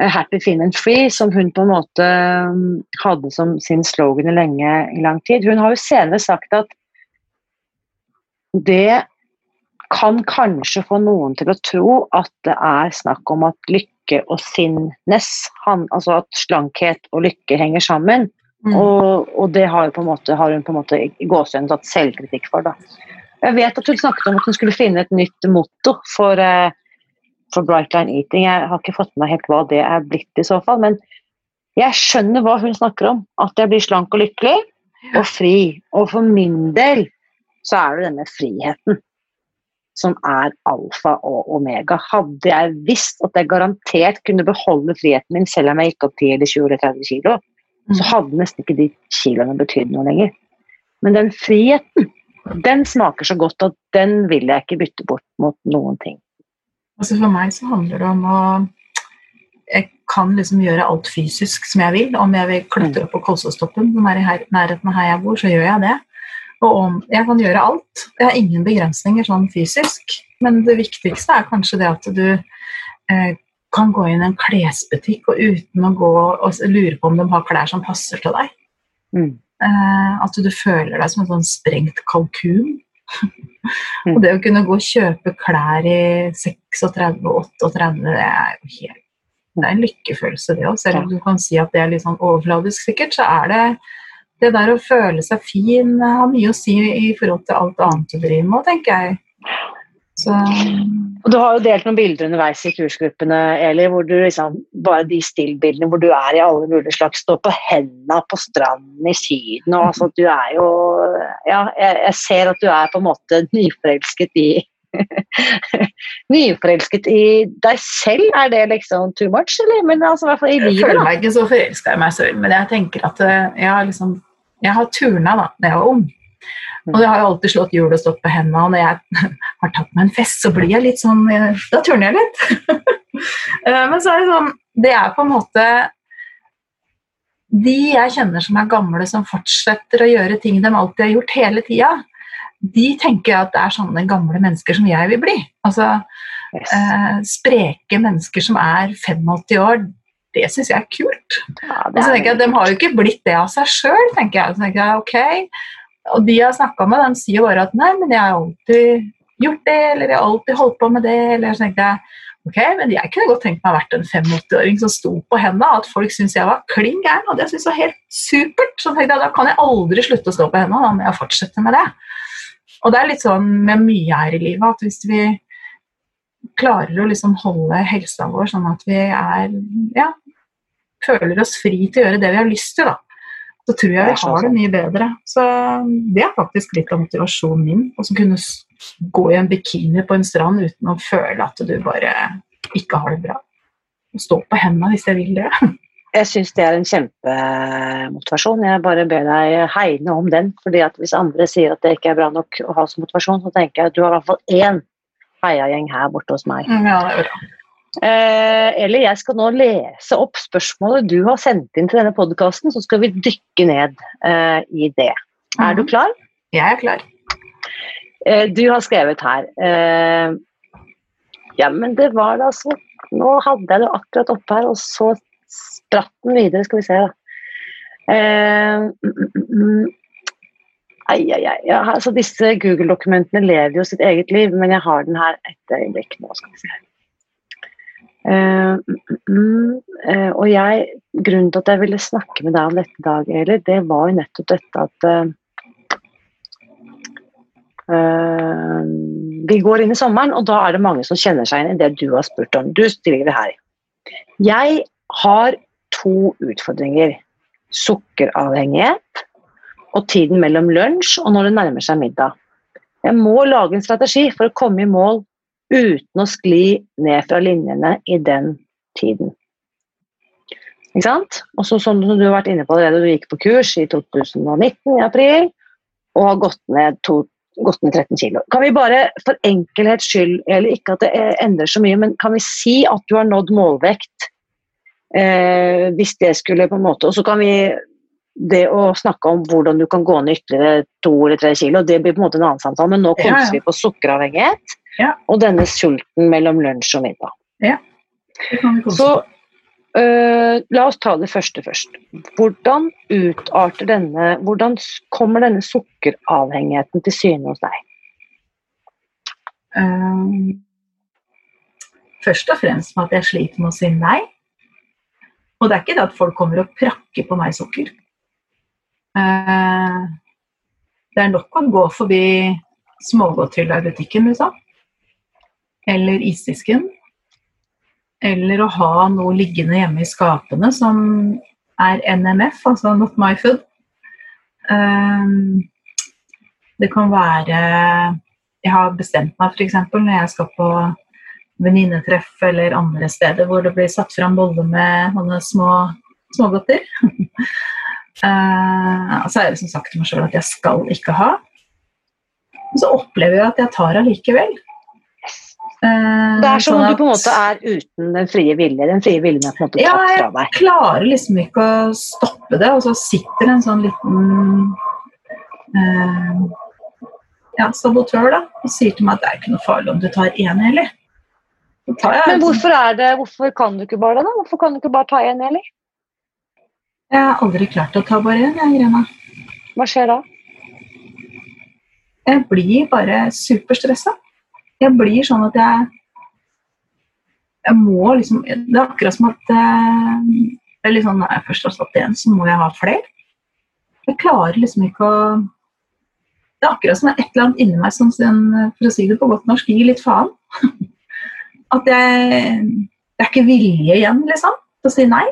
[SPEAKER 1] Eh, Happy, thin and free, som hun på en måte mm, hadde som sin slogan i, lenge, i lang tid. Hun har jo senere sagt at det kan kanskje få noen til å tro at det er snakk om at lykke og sinnes, han, altså at slankhet og lykke henger sammen.
[SPEAKER 2] Mm.
[SPEAKER 1] Og, og det har, måte, har hun på en måte i gåsehudene tatt selvkritikk for. Da. Jeg vet at hun snakket om at hun skulle finne et nytt motto for, eh, for Bright Line Eating. Jeg har ikke fått med meg helt hva det er blitt i så fall, men jeg skjønner hva hun snakker om. At jeg blir slank og lykkelig og fri. Og for min del så er det denne friheten som er alfa og omega. Hadde jeg visst at jeg garantert kunne beholde friheten min selv om jeg gikk opp 10 eller 20 eller 30 kilo, så hadde nesten ikke de kiloene betydd noe lenger. Men den friheten, den smaker så godt at den vil jeg ikke bytte bort mot noen ting.
[SPEAKER 2] Altså For meg så handler det om å Jeg kan liksom gjøre alt fysisk som jeg vil. Om jeg vil klatre opp på Kolsåstoppen, som er i nærheten her jeg bor, så gjør jeg det. Og om, jeg kan gjøre alt. Jeg har ingen begrensninger sånn fysisk. Men det viktigste er kanskje det at du eh, kan gå inn i en klesbutikk og uten å gå og lure på om de har klær som passer til deg.
[SPEAKER 1] Mm.
[SPEAKER 2] Eh, at du føler deg som en sånn sprengt kalkun.
[SPEAKER 1] Mm.
[SPEAKER 2] og det å kunne gå og kjøpe klær i 36 og 38, det er jo helt det er en lykkefølelse, det òg. Selv om du kan si at det er litt sånn overfladisk, sikkert, så er det det der å føle seg fin har mye å si i forhold til alt annet du driver med, tenker jeg. Så
[SPEAKER 1] Og du har jo delt noen bilder underveis i kursgruppene, Eli, hvor du liksom, bare de stillbildene hvor du er i alle mulige slags Står på henda på stranden i Syden og altså du er jo Ja, jeg, jeg ser at du er på en måte nyforelsket i Nyforelsket i deg selv, er det liksom too much, eller? Men altså, i hvert fall i
[SPEAKER 2] jeg føler meg ikke så forelska i meg selv, men jeg tenker at eh, jeg har liksom Jeg har turna da da jeg var ung. Og jeg har jo alltid slått hjul og stått på hendene, og når jeg har tatt meg en fest, så blir jeg litt sånn eh, Da turner jeg litt. Eh, men så er det sånn Det er på en måte De jeg kjenner som er gamle, som fortsetter å gjøre ting de alltid har gjort hele tida, de tenker at det er sånne gamle mennesker som jeg vil bli. Altså
[SPEAKER 1] Yes.
[SPEAKER 2] eh, spreke mennesker som er 85 år, det syns jeg er kult.
[SPEAKER 1] Ja,
[SPEAKER 2] Og så tenker jeg at De har jo ikke blitt det av seg sjøl. Så tenker jeg, ok. Og de jeg har snakka med, de sier bare at nei, men jeg har alltid gjort det, eller jeg har alltid holdt på med det. Eller så tenkte jeg ok, men jeg kunne godt tenkt meg å vært en 85-åring som sto på hendene, at folk syntes jeg var klin gæren, og det syntes jeg var helt supert. Så tenkte jeg, da kan jeg aldri slutte å stå på hendene, da må jeg fortsette med det. Og det er litt sånn med mye her i livet at hvis vi klarer å liksom holde helsa vår sånn at vi er ja, føler oss fri til å gjøre det vi har lyst til, da. Så tror jeg vi har det mye bedre. Så det er faktisk litt av motivasjonen min. Å kunne gå i en bikini på en strand uten å føle at du bare ikke har det bra. Og stå på hendene hvis jeg vil det.
[SPEAKER 1] Jeg syns det er en kjempemotivasjon. Jeg bare ber deg hegne om den. fordi at Hvis andre sier at det ikke er bra nok å ha som motivasjon, så tenker jeg at du har i hvert fall én heiagjeng her borte hos meg.
[SPEAKER 2] Ja, det er bra.
[SPEAKER 1] Eh, Eli, jeg skal nå lese opp spørsmålet du har sendt inn til denne podkasten, så skal vi dykke ned eh, i det. Er du
[SPEAKER 2] Mhm.
[SPEAKER 1] klar?
[SPEAKER 2] Jeg er klar.
[SPEAKER 1] Eh, du har skrevet her eh, Ja, men det var da så Nå hadde jeg det akkurat oppe her, og så spratt den videre. Skal vi se, da. Ai, ai, ai. Ja, altså, disse Google-dokumentene lever jo sitt eget liv, men jeg har den her et øyeblikk nå. skal vi se. Uh, mm. Eh, og jeg, Grunnen til at jeg ville snakke med deg om dette dag, Eli, det var jo nettopp dette at uh, vi går inn i sommeren, og da er det mange som kjenner seg igjen i det du har spurt om. Du stiller her. Jeg har to utfordringer. Sukkeravhengighet og tiden mellom lunsj og når det nærmer seg middag. Jeg må lage en strategi for å komme i mål uten å skli ned fra linjene i den tiden. Ikke sant? Og så som du har vært inne på allerede, du gikk på kurs i 2019 i april og har gått ned to gått ned 13 kilo. Kan vi bare for enkelhets skyld, eller ikke at det endrer så mye, men kan vi si at du har nådd målvekt? Eh, hvis det skulle på en måte Og så kan vi det å snakke om hvordan du kan gå ned ytterligere to eller tre kilo, det blir på en måte en annen samtale, men nå
[SPEAKER 2] Ja,
[SPEAKER 1] kommer
[SPEAKER 2] ja.
[SPEAKER 1] vi på sukkeravhengighet
[SPEAKER 2] Ja.
[SPEAKER 1] og denne sulten mellom lunsj og middag.
[SPEAKER 2] Kose
[SPEAKER 1] Så øh, la oss ta det første først. Hvordan utarter denne Hvordan kommer denne sukkeravhengigheten til syne hos deg?
[SPEAKER 2] Um, først og fremst med at jeg sliter med å si nei. Og det er ikke det at folk kommer og prakker på meg sukker. Eh, det er nok å gå forbi smågodthylla i butikken, liksom. Eller isdisken. Eller å ha noe liggende hjemme i skapene som er NMF, altså Not My Food. Eh, det kan være Jeg har bestemt meg f.eks. når jeg skal på venninnetreff eller andre steder hvor det blir satt fram boller med sånne små smågodter. Eh, så er det som sagt til meg sjøl at jeg skal ikke ha. Men så opplever jeg at jeg tar allikevel. Eh,
[SPEAKER 1] Det er som
[SPEAKER 2] sånn
[SPEAKER 1] om du på en måte er uten den frie vilje. Den frie viljen er på en måte tatt
[SPEAKER 2] jeg
[SPEAKER 1] fra deg.
[SPEAKER 2] klarer liksom ikke å stoppe det, og så sitter det en sånn liten eh, ja, sabotør da, og sier til meg at det er ikke noe farlig om du tar én, jeg
[SPEAKER 1] Men hvorfor er det, hvorfor kan du ikke bare det? da? Hvorfor kan du ikke bare ta en, Eli?
[SPEAKER 2] Jeg har aldri klart å ta bare én, jeg, Grena.
[SPEAKER 1] Hva skjer da?
[SPEAKER 2] Jeg blir bare superstressa. Jeg blir sånn at jeg Jeg må liksom Det er akkurat som at eh, det er sånn, Når jeg først har satt én, så må jeg ha flere. Jeg klarer liksom ikke å det er akkurat som det er et eller annet inni meg som, for å si det på godt norsk, gir litt faen. At jeg Det er ikke vilje igjen, liksom, til å si nei.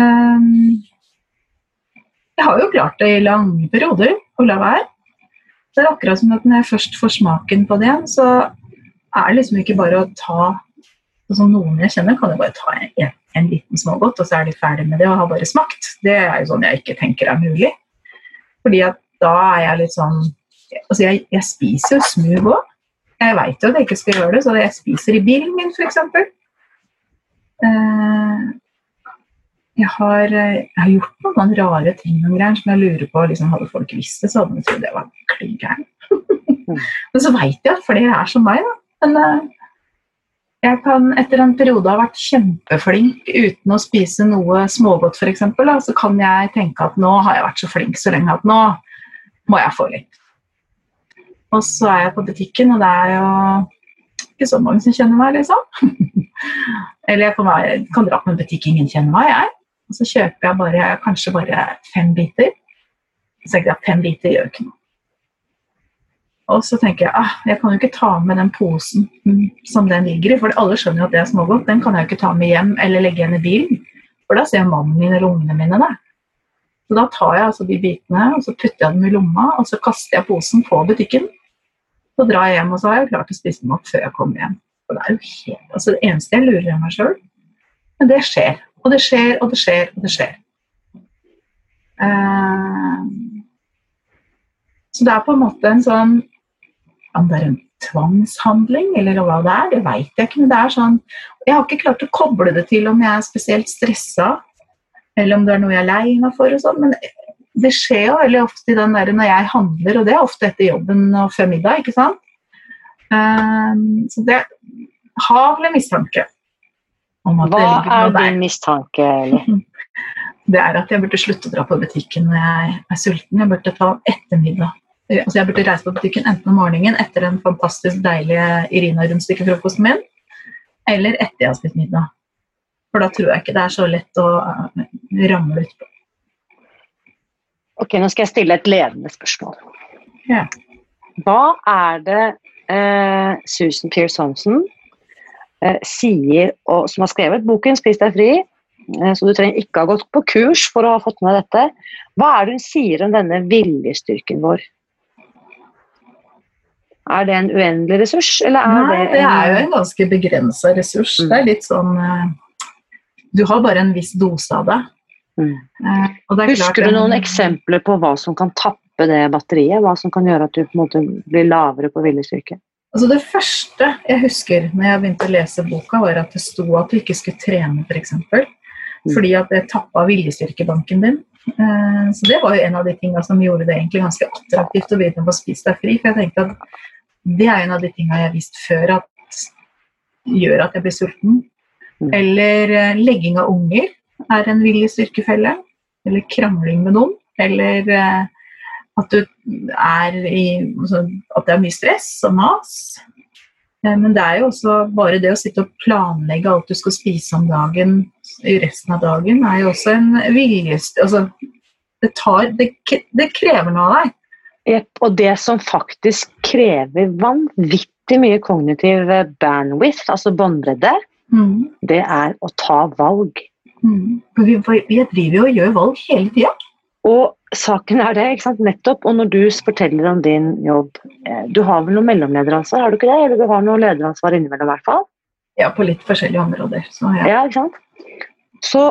[SPEAKER 2] Um, jeg har jo klart det i lange perioder å la være. Det er akkurat som at når jeg først får smaken på det så er det liksom ikke bare å ta sånn Noen jeg kjenner, kan jo bare ta en, en liten smågodt, og så er de ferdig med det og har bare smakt. Det er jo sånn jeg ikke tenker er mulig. Fordi at da er jeg litt sånn Altså, jeg, jeg spiser jo smug òg. Jeg veit jo at jeg ikke skal gjøre det, så jeg spiser i bilen min, f.eks. Uh, jeg, har, jeg har gjort noen rare ting noen greier som jeg lurer på liksom, Hadde folk visst det, så hadde de trodd jeg var klin gæren. Men så veit jeg at flere er som meg, da. Men uh, jeg kan etter en periode ha vært kjempeflink uten å spise noe smågodt f.eks., så kan jeg tenke at nå har jeg vært så flink så lenge at nå må jeg få litt. Og så er jeg på butikken, og det er jo ikke så mange som kjenner meg, liksom. Eller jeg kan, være, kan dra på en butikk ingen kjenner meg, jeg. Og så kjøper jeg bare, kanskje bare fem biter. Så tenker jeg at fem biter gjør ikke noe. Og så tenker jeg ah, jeg kan jo ikke ta med den posen som den ligger i, for alle skjønner jo at det er smågodt. Den kan jeg jo ikke ta med hjem eller legge igjen i bilen, for da ser mannen min eller ungene mine det. Så da tar jeg altså de bitene og så putter jeg dem i lomma og så kaster jeg posen på butikken. Så drar jeg hjem, og så har jeg klart å spise dem opp før jeg kommer hjem. Og det er jo helt, altså det eneste jeg lurer meg sjøl. Men det skjer. Og det skjer, og det skjer, og det skjer. Uh, så det er på en måte en sånn Om det er en tvangshandling, eller hva det er, det veit jeg ikke. Men det er sånn Jeg har ikke klart å koble det til om jeg er spesielt stressa eller om det er noe jeg er lei meg for. og sånn, Men det skjer jo veldig ofte i den der når jeg handler, og det er ofte etter jobben og før middag. ikke sant? Um, så det har vel en mistanke.
[SPEAKER 1] Hva er din mistanke? Eller?
[SPEAKER 2] Det er at jeg burde slutte å dra på butikken når jeg er sulten. Jeg burde ta ettermiddag. Altså jeg burde reise på butikken enten om morgenen etter den fantastisk deilige Irina-rundstykkefrokosten min, eller etter jeg har spist middag. For da tror jeg ikke det er så lett å uh, ramle utpå.
[SPEAKER 1] Ok, nå skal jeg stille et ledende spørsmål.
[SPEAKER 2] Ja.
[SPEAKER 1] Hva er det eh, Susan Pearce eh, sier, og, som har skrevet boken 'Spis deg fri', eh, så du trenger ikke ha gått på kurs for å ha fått med dette. Hva er det hun sier om denne viljestyrken vår? Er det en uendelig ressurs, eller er
[SPEAKER 2] Nei, det, det er jo en ganske begrensa ressurs. Mm. Det er litt sånn eh, du har bare en viss dose av det.
[SPEAKER 1] Mm. Eh, Husker du noen eksempler på hva som kan tappe det batteriet? Hva som kan gjøre at du på en måte blir lavere på viljestyrke?
[SPEAKER 2] Altså det første jeg husker når jeg begynte å lese boka, var at det sto at du ikke skulle trene, f.eks. For eksempel, mm. fordi at det tappa viljestyrkebanken din. Eh, så det var jo en av de tingene som gjorde det egentlig ganske attraktivt å begynne på å spise deg fri. For jeg tenkte at det er en av de tingene jeg har visst før at gjør at jeg blir sulten. Mm. Eller eh, legging av unger er en viljestyrkefelle. Eller krangling med noen. Eller eh, at, i, altså, at det er mye stress og mas. Eh, men det er jo også bare det å sitte og planlegge alt du skal spise om dagen i resten av dagen, er jo også en vilje altså, det, tar, det, det, krever noe av deg.
[SPEAKER 1] Jepp. og det som faktisk krever vanvittig mye kognitiv bandwidth, altså båndbredde, Mm. Det er å ta valg.
[SPEAKER 2] Mm. Vi, vi driver jo og gjør valg hele tida.
[SPEAKER 1] Og saken er det, ikke sant? nettopp. Og når du forteller om din jobb eh, Du har vel noe mellomlederansvar, har du ikke det? Eller du har noe lederansvar innimellom, i hvert fall?
[SPEAKER 2] Ja, på litt forskjellige områder. Så, ja.
[SPEAKER 1] ja, ikke sant? Så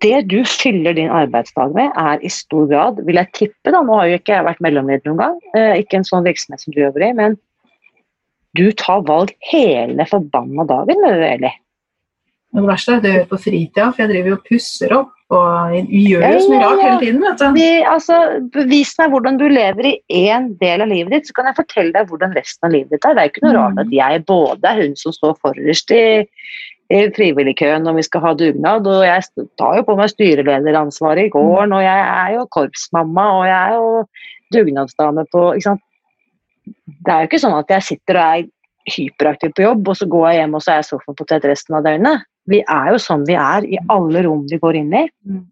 [SPEAKER 1] det du fyller din arbeidsdag med, er i stor grad, vil jeg tippe, da, nå har jo ikke jeg vært mellomleder noen gang, eh, ikke en sånn virksomhet som du jobber i, men du tar valg hele forbanna dagen, eller?
[SPEAKER 2] Det verste er at jeg gjør på fritida, for jeg driver og pusser opp. Og vi gjør jo så mye rart hele tiden. vet du.
[SPEAKER 1] Vi, altså, vis meg hvordan du lever i én del av livet ditt, så kan jeg fortelle deg hvordan resten av livet ditt er. Det er ikke noe rart at mm. jeg både er hun som står forrest i, i frivilligkøen når vi skal ha dugnad, og jeg tar jo på meg styrelederansvaret i gården, og jeg er jo korpsmamma, og jeg er jo dugnadsdame på ikke sant? det er jo ikke sånn at jeg sitter og er hyperaktiv på jobb, og så går jeg hjem og så er jeg sofapotet resten av døgnet. Vi er jo sånn vi er i alle rom vi går inn i. Mm.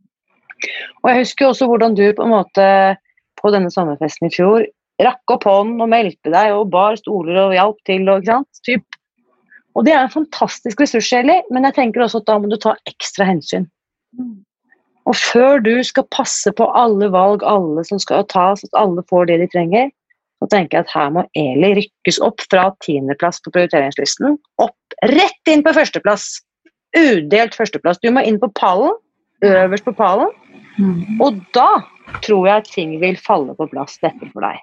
[SPEAKER 1] Og jeg husker også hvordan du på en måte på denne sommerfesten i fjor, rakk opp hånden og meldte deg og bar stoler og hjalp til. Og, ikke sant? Typ. og det er en fantastisk ressurs, Eli, men jeg tenker også at da må du ta ekstra hensyn. Og før du skal passe på alle valg alle som skal tas, at alle får det de trenger, så tenker jeg at her må Eli rykkes opp fra tiendeplass på prioriteringslisten, opp rett inn på førsteplass. Udelt førsteplass. Du må inn på pallen, øverst på pallen,
[SPEAKER 2] Mm.
[SPEAKER 1] og da tror jeg ting vil falle på plass dette for deg.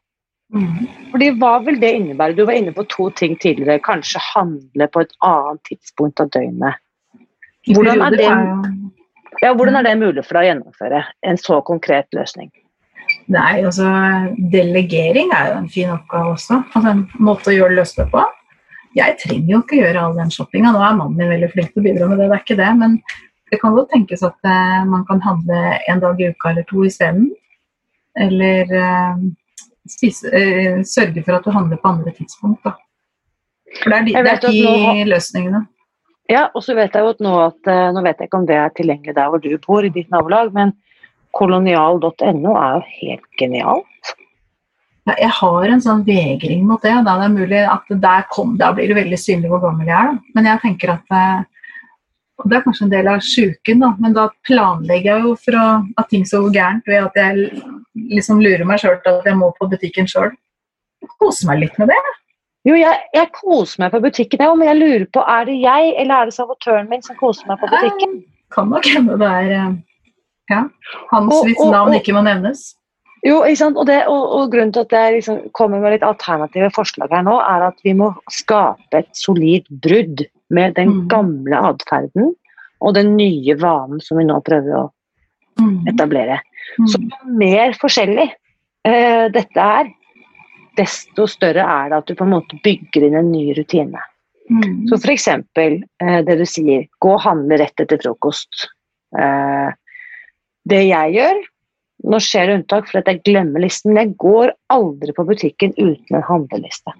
[SPEAKER 2] Mm.
[SPEAKER 1] Fordi Hva vil det innebære? Du var inne på to ting tidligere. Kanskje handle på et annet tidspunkt av døgnet. Hvordan er det- Ja, Hvordan er det mulig for deg å gjennomføre en så konkret løsning?
[SPEAKER 2] Nei, altså delegering er jo en fin oppgave også. Altså en måte å gjøre løst på. Jeg trenger jo ikke gjøre all den shoppinga. Nå er mannen min veldig flink til å bidra med det, det er ikke det. Men det kan godt tenkes at eh, man kan handle en dag i uka eller to isteden. Eller eh, spise, eh, sørge for at du handler på andre tidspunkt, da. For det er de, det er de
[SPEAKER 1] nå
[SPEAKER 2] løsningene.
[SPEAKER 1] Ja, og så vet jeg jo at nå at Nå vet jeg ikke om det er tilgjengelig der hvor du bor, i ditt nabolag, men kolonial.no er jo helt genialt.
[SPEAKER 2] Jeg har en sånn vegring mot det. Da, det er mulig at der kom, da blir det veldig synlig hvor gammel jeg er. Da. Men jeg tenker at eh, og Det er kanskje en del av sjuken, da, men da planlegger jeg jo for å, at ting skal gå gærent ved at jeg liksom lurer meg sjøl til at jeg må på butikken sjøl. Kose meg litt med det.
[SPEAKER 1] Jo, jeg, jeg koser meg på butikken, jeg, men jeg lurer på er det jeg eller er det sabotøren min som koser meg på butikken?
[SPEAKER 2] Kan nok hende det er eh, ja, hans hvis navn ikke må nevnes.
[SPEAKER 1] Jo, ikke sant? Og, det, og, og grunnen til at jeg liksom kommer med litt alternative forslag her nå, er at vi må skape et solid brudd med den
[SPEAKER 2] Mm.
[SPEAKER 1] gamle atferden og den nye vanen som vi nå prøver å
[SPEAKER 2] Mm.
[SPEAKER 1] etablere.
[SPEAKER 2] Mm.
[SPEAKER 1] Så jo mer forskjellig eh, dette er, desto større er det at du på en måte bygger inn en ny rutine.
[SPEAKER 2] Mm.
[SPEAKER 1] Så f.eks. Eh, det du sier, gå og handle rett etter frokost. Eh, det jeg gjør Nå skjer det unntak for at jeg glemmer listen, men jeg går aldri på butikken uten en handleliste.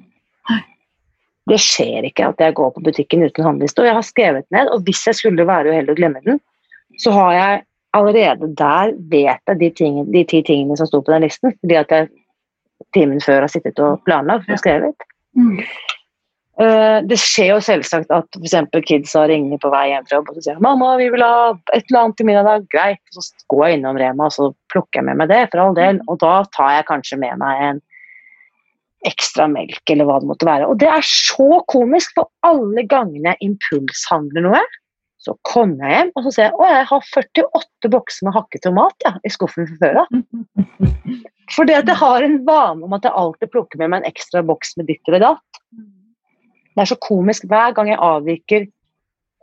[SPEAKER 1] Det skjer ikke at jeg går på butikken uten handleliste, og jeg har skrevet ned, og hvis jeg skulle være uheldig og glemme den, så har jeg allerede der vet jeg de, ting, de ti tingene som sto på den listen, fordi at jeg timen før har sittet og planlagt og skrevet. Eh, det skjer jo selvsagt at eksempel kidsa ringer på vei hjem fra jobb og så sier 'mamma, vi vil ha et eller annet til middag'. Greit. Så går jeg innom Rema og så plukker jeg med meg det, for all del. Og da tar jeg kanskje med meg en ekstra melk, eller hva det måtte være. Og det er så komisk, for alle gangene jeg impulshandler noe, så kommer jeg hjem og så ser jeg, å, jeg har 48 bokser med hakket tomat ja, i skuffen fra før av. Fordi at jeg har en vane om at jeg alltid plukker med meg en ekstra boks med ditt eller datt. Det er så komisk. Hver gang jeg avviker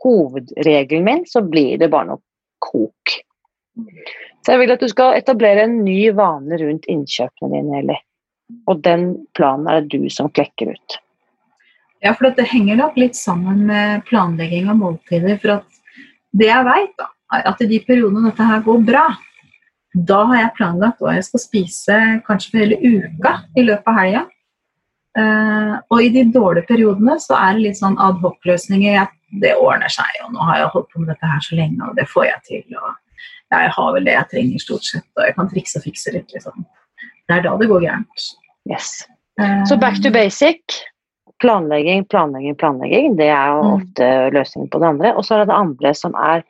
[SPEAKER 1] hovedregelen min, så blir det bare noe kok. Så jeg vil at du skal etablere en ny vane rundt innkjøpene dine, Eli. Og den planen er det du som klekker ut.
[SPEAKER 2] Ja, for dette henger nok litt sammen med planlegging av måltider. For at det jeg vet, er at i de periodene dette her går bra, da har jeg planlagt hva jeg skal spise kanskje for hele uka i løpet av helga. Eh, og i de dårlige periodene så er det litt sånn adhoc-løsninger. Det ordner seg, og nå har jeg holdt på med dette her så lenge, og det får jeg til. og jeg har vel det jeg trenger stort sett, og jeg kan trikse og fikse litt. Liksom. Det er da det går gærent.
[SPEAKER 1] Yes.
[SPEAKER 2] Uh,
[SPEAKER 1] Så back to basic. Planlegging, planlegging, planlegging. Det er jo
[SPEAKER 2] Mm.
[SPEAKER 1] ofte løsningen på det andre. Og så er det det andre som er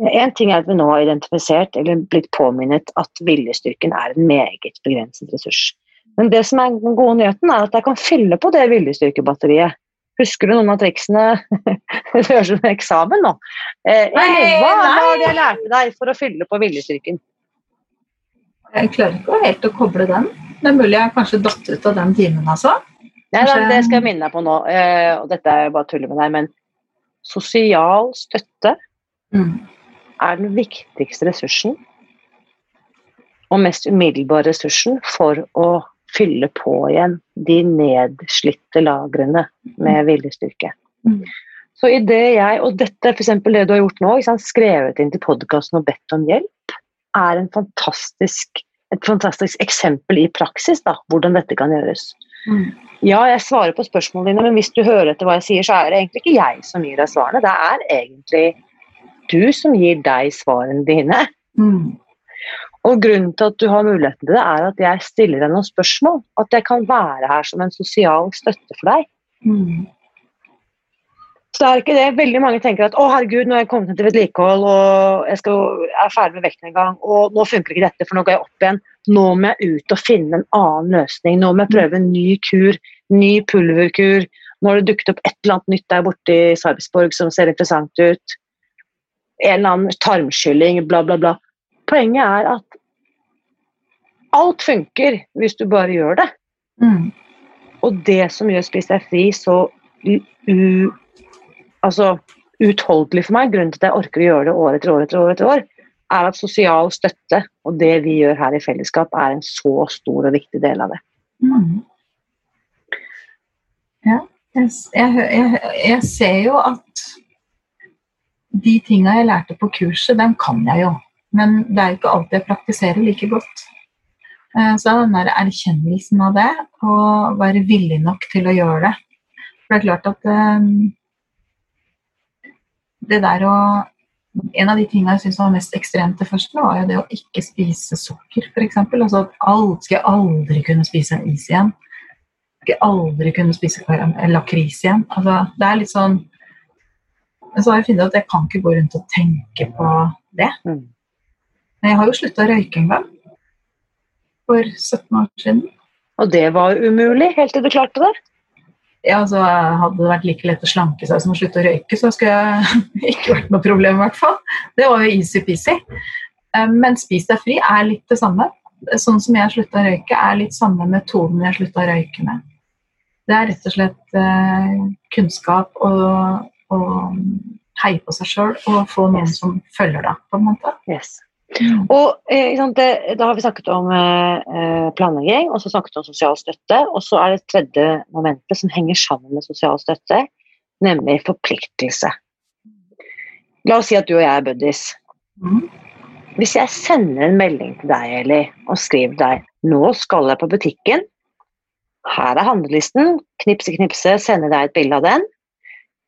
[SPEAKER 1] En ting er at vi nå har identifisert eller blitt påminnet at viljestyrken er en meget begrenset ressurs. Men det som er den gode nyheten, er at jeg kan fylle på det viljestyrkebatteriet. Husker du noen av triksene? det høres ut som eksamen nå. Eh,
[SPEAKER 2] Nei,
[SPEAKER 1] hva var det jeg lærte deg for å fylle på viljestyrken?
[SPEAKER 2] Jeg klarer ikke helt å koble den. Det er mulig jeg kanskje datt ut av den timen, altså.
[SPEAKER 1] Nei, da, det skal jeg minne deg på nå. Eh, og dette er bare tull med deg, men sosial støtte
[SPEAKER 2] Mm.
[SPEAKER 1] er den viktigste ressursen og mest umiddelbare ressursen for å fylle på igjen de nedslitte lagrene med viljestyrke.
[SPEAKER 2] Mm.
[SPEAKER 1] Så i det jeg, og dette for eksempel det du har gjort nå, sant, skrevet inn til podkasten og bedt om hjelp, er en fantastisk, et fantastisk eksempel i praksis da, hvordan dette kan gjøres.
[SPEAKER 2] Mm.
[SPEAKER 1] Ja, jeg svarer på spørsmålene dine, men hvis du hører etter hva jeg sier, så er det egentlig ikke jeg som gir deg svarene. Det er egentlig du som gir deg svarene dine.
[SPEAKER 2] Mm.
[SPEAKER 1] Og grunnen til at du har muligheten til det, er at jeg stiller deg noen spørsmål. At jeg kan være her som en sosial støtte for deg.
[SPEAKER 2] Mm.
[SPEAKER 1] Så det er ikke det. Veldig mange tenker at å herregud, nå er jeg kommet ned til vedlikehold og jeg skal, er ferdig med vekten en gang, og nå funker ikke dette, for nå går jeg opp igjen. Nå må jeg ut og finne en annen løsning. Nå må jeg prøve en ny kur, ny pulverkur. Nå har det dukket opp et eller annet nytt der borte i Sarpsborg som ser interessant ut. En eller annen tarmskylling, bla, bla, bla. Poenget er at alt funker hvis du bare gjør det.
[SPEAKER 2] Mm.
[SPEAKER 1] Og det som gjør Spis deg fri så u, altså, utholdelig for meg, grunnen til at jeg orker å gjøre det år etter år etter år, etter år, er at sosial støtte og det vi gjør her i fellesskap, er en så stor og viktig del av det.
[SPEAKER 2] Mm. Ja, jeg, jeg, jeg ser jo at de tinga jeg lærte på kurset, dem kan jeg jo. Men det er jo ikke alltid jeg praktiserer like godt. Eh, Så den der erkjennelsen av det, og være villig nok til å gjøre det. For det er klart at eh, det der å En av de tingene jeg syns var mest ekstremt det første, var jo det å ikke spise sukker, f.eks. Altså at alt skal jeg aldri kunne spise en is igjen. Skal jeg aldri kunne spise lakris igjen. Altså, det er litt sånn Men så har jeg funnet at jeg kan ikke gå rundt og tenke på det. Jeg har jo slutta å røyke en gang. For 17 år siden.
[SPEAKER 1] Og det var umulig helt til du klarte det.
[SPEAKER 2] Ja, altså, Hadde det vært like lett å slanke seg som å slutte å røyke, så skulle jeg ikke vært noe problem, i hvert fall. Det var jo easy-peasy. Eh, Men Spis deg fri er litt det samme. Sånn som jeg slutta å røyke, er litt samme metoden jeg slutta å røyke med. Det er rett og slett eh, kunnskap og, og heie på seg sjøl og få noen som følger deg, på en måte.
[SPEAKER 1] Yes. Og eh, sant, det, Da har vi snakket om eh, eh, planlegging, og så snakket vi om sosial støtte. Og så er det tredje momentet som henger sammen med sosial støtte, nemlig forpliktelse. La oss si at du og jeg er buddies.
[SPEAKER 2] Mm.
[SPEAKER 1] Hvis jeg sender en melding til deg, Eli, og skriver deg nå skal jeg på butikken, her er handlelisten, knipse, knipse, sender deg et bilde av den.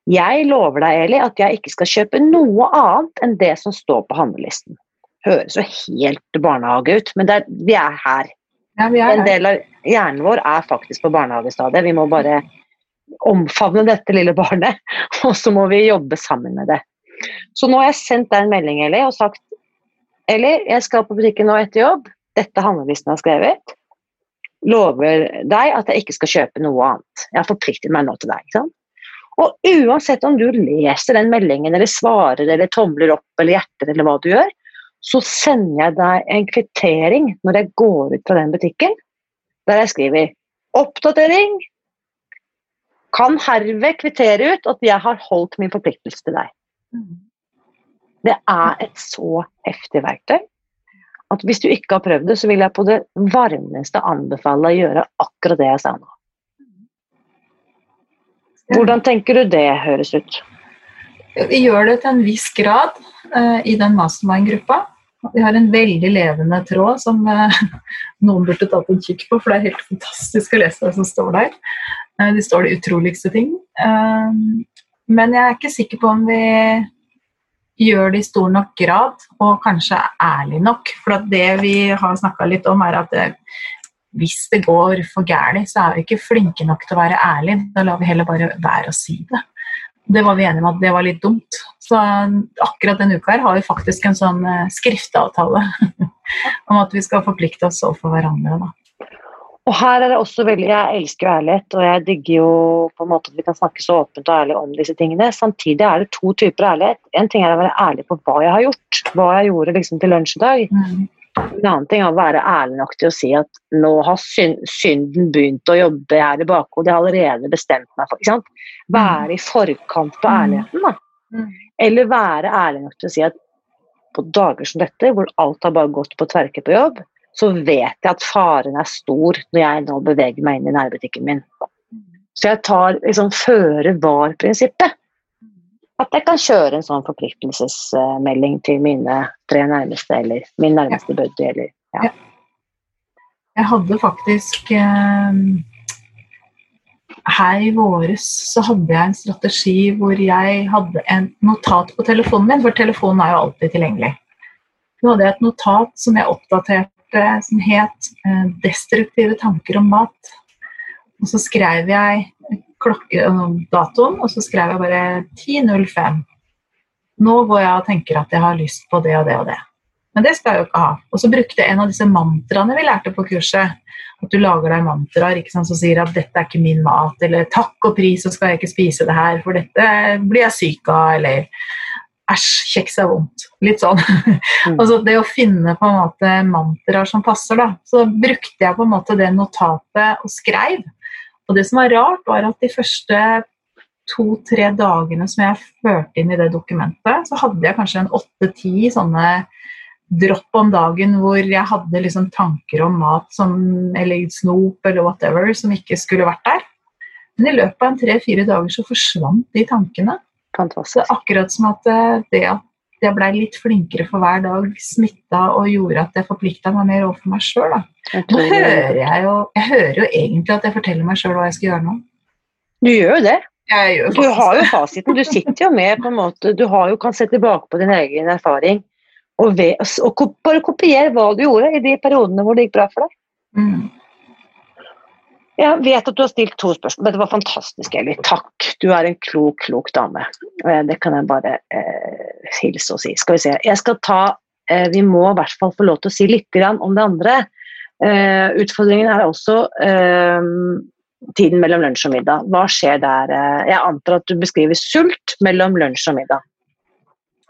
[SPEAKER 1] Jeg lover deg, Eli, at jeg ikke skal kjøpe noe annet enn det som står på handlelisten. Høres jo helt barnehage ut, men er, vi er her.
[SPEAKER 2] Ja, vi er
[SPEAKER 1] En del av hjernen vår er faktisk på barnehagestadiet. Vi må bare omfavne dette lille barnet, og så må vi jobbe sammen med det. Så nå har jeg sendt deg en melding, Eli, og sagt Eli, jeg skal på butikken nå etter jobb. Dette handlelisten har skrevet. Lover deg at jeg ikke skal kjøpe noe annet. Jeg har forpliktet meg nå til deg. ikke sant? Og uansett om du leser den meldingen, eller svarer, eller tomler opp, eller hjerter, eller hva du gjør, så sender jeg deg en kvittering når jeg går ut fra den butikken, der jeg skriver 'Oppdatering'. Kan herved kvittere ut at jeg har holdt min forpliktelse til deg.
[SPEAKER 2] Mm.
[SPEAKER 1] Det er et så heftig verktøy at hvis du ikke har prøvd det, så vil jeg på det varmeste anbefale deg å gjøre akkurat det jeg sa nå. Hvordan tenker du det høres ut?
[SPEAKER 2] Vi gjør det til en viss grad uh, i den mastermind-gruppa. Vi har en veldig levende tråd som uh, noen burde tatt en kikk på, for det er helt fantastisk å lese det som står der. Uh, det står de utroligste ting. Men jeg er ikke sikker på om vi gjør det i stor nok grad, og kanskje ærlig nok. For det vi har snakka litt om, er at det, hvis det går for gærent, så er vi ikke flinke nok til å være ærlige. Da lar vi heller bare være å si det. Det var vi enige om at det var litt dumt. Så akkurat denne uka her har vi faktisk en sånn skrifteavtale skriftavtale om at vi skal forplikte oss overfor hverandre. Da.
[SPEAKER 1] Og her er det også veldig, Jeg elsker jo ærlighet, og jeg digger jo på en måte at vi kan snakke så åpent og ærlig om disse tingene. Samtidig er det to typer ærlighet. En ting er å være ærlig på hva jeg har gjort, hva jeg gjorde liksom til lunsj i dag.
[SPEAKER 2] Mm.
[SPEAKER 1] En annen ting er å være ærlig nok til å si at nå har synden begynt å jobbe her i bakhodet, jeg har allerede bestemt meg for ikke sant? Være i forkant på ærligheten, da.
[SPEAKER 2] Mm.
[SPEAKER 1] Eller være ærlig nok til å si at på dager som dette, hvor alt har bare gått på tverke på jobb, så vet jeg at faren er stor når jeg nå beveger meg inn i nærbutikken min. Så jeg tar liksom føre var-prinsippet. At jeg kan kjøre en sånn forpliktelsesmelding til mine tre nærmeste, eller min nærmeste buddy, eller ja.
[SPEAKER 2] Jeg hadde faktisk eh, Her i våres så hadde jeg en strategi hvor jeg hadde en notat på telefonen min, for telefonen er jo alltid tilgjengelig. Nå hadde jeg et notat som jeg oppdaterte som het eh, 'Destruktive tanker om mat'. Og så skrev jeg klokke, datoen, og så skrev jeg bare 10.05. Nå hvor jeg tenker at jeg har lyst på det og det og det. Men det skal jeg jo ikke ha. Og så brukte jeg en av disse mantraene vi lærte på kurset. At du lager deg mantraer som sier at 'dette er ikke min mat', eller 'takk og pris, så skal jeg ikke spise det her, for dette blir jeg syk av', eller 'æsj, kjeks er vondt'. Litt sånn.
[SPEAKER 1] Mm.
[SPEAKER 2] altså det å finne på en måte mantraer som passer, da. Så brukte jeg på en måte det notatet og skreiv. Og det som var rart, var at de første to-tre dagene som jeg førte inn i det dokumentet, så hadde jeg kanskje en åtte-ti sånne dropp om dagen hvor jeg hadde liksom tanker om mat som, eller snop eller whatever som ikke skulle vært der. Men i løpet av en tre-fire dager så forsvant de tankene.
[SPEAKER 1] Fantastisk.
[SPEAKER 2] det er akkurat som at eh, det at jeg blei litt flinkere for hver dag, smitta og gjorde at jeg forplikta meg mer overfor meg sjøl. Nå hører jeg jo Jeg hører jo egentlig at jeg forteller meg sjøl hva jeg skal gjøre nå.
[SPEAKER 1] Du gjør jo det.
[SPEAKER 2] Gjør
[SPEAKER 1] Du har jo fasiten. Du sitter jo med på en måte Du har jo, kan se tilbake på din egen erfaring og, ved, og og, bare kopiere hva du gjorde i de periodene hvor det gikk bra for deg.
[SPEAKER 2] Mm.
[SPEAKER 1] Jeg vet at du har stilt to spørsmål. Dette var fantastisk, Eli. Takk. Du er en klok, klok dame. Eh, Det kan jeg bare eh, hilse og si. Skal vi se. Jeg skal ta eh, Vi må i hvert fall få lov til å si litt om det andre. Eh, utfordringen er også eh, tiden mellom lunsj og middag. Hva skjer der? Eh, Jeg antar at du beskriver sult mellom lunsj og middag.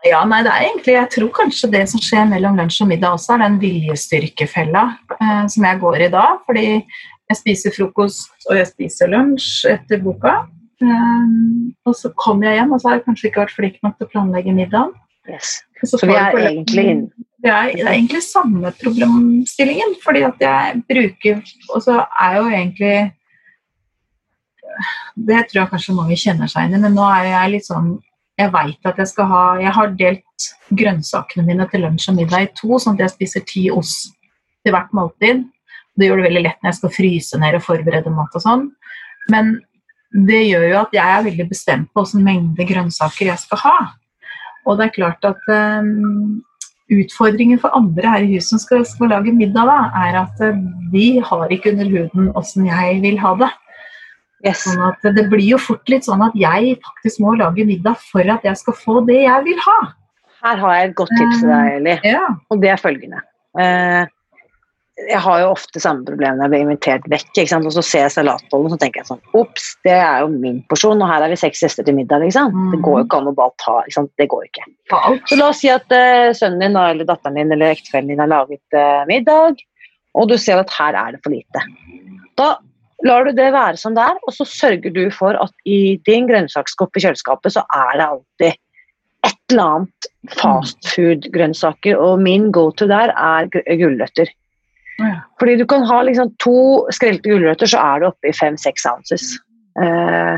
[SPEAKER 2] Ja, nei, det er egentlig, Jeg tror kanskje det som skjer mellom lunsj og middag også, er den viljestyrkefella eh, som jeg går i da. Fordi jeg spiser frokost og jeg spiser lunsj etter boka. Um, og så kommer jeg hjem, og så har jeg kanskje ikke vært flink nok til å planlegge middagen.
[SPEAKER 1] Yes. Så,
[SPEAKER 2] Så
[SPEAKER 1] vi er egentlig inn-
[SPEAKER 2] Det er, det er egentlig samme problemstillingen, fordi at jeg bruker Og så er jo egentlig Det tror jeg kanskje mange kjenner seg inn i, men nå er jeg litt sånn Jeg veit at jeg skal ha Jeg har delt grønnsakene mine til lunsj og middag i to, sånn at jeg spiser ti ost til hvert måltid. Det gjør det veldig lett når jeg skal fryse ned og forberede mat og sånn. Men det gjør jo at jeg er veldig bestemt på hvilken mengde grønnsaker jeg skal ha. Og det er klart at um, utfordringen for andre her i huset som skal, skal lage middag, da, er at eh, de har ikke under huden åssen jeg vil ha det.
[SPEAKER 1] Yes.
[SPEAKER 2] Sånn at det blir jo fort litt sånn at jeg faktisk må lage middag for at jeg skal få det jeg vil ha.
[SPEAKER 1] Her har jeg et godt tips til deg, Eli.
[SPEAKER 2] Ja.
[SPEAKER 1] Og det er følgende. Eh, jeg har jo ofte samme problem når jeg blir invitert vekk. Og så ser jeg salatbollen og så tenker jeg sånn Ops, det er jo min porsjon, og her er vi seks gjester til middag. Liksom. Det går jo ikke an å bare ta. Ikke? Det går ikke. Så la oss si at uh, sønnen din eller datteren din eller ektefellen din har laget uh, middag, og du ser at her er det for lite. Da lar du det være som det er, og så sørger du for at i din grønnsakskopp i kjøleskapet så er det alltid et eller annet fastfood-grønnsaker, og min go-to der er gu- gulrøtter. Fordi du kan ha liksom to skrelte gulrøtter, så er det oppe i fem-seks ounces. Eh,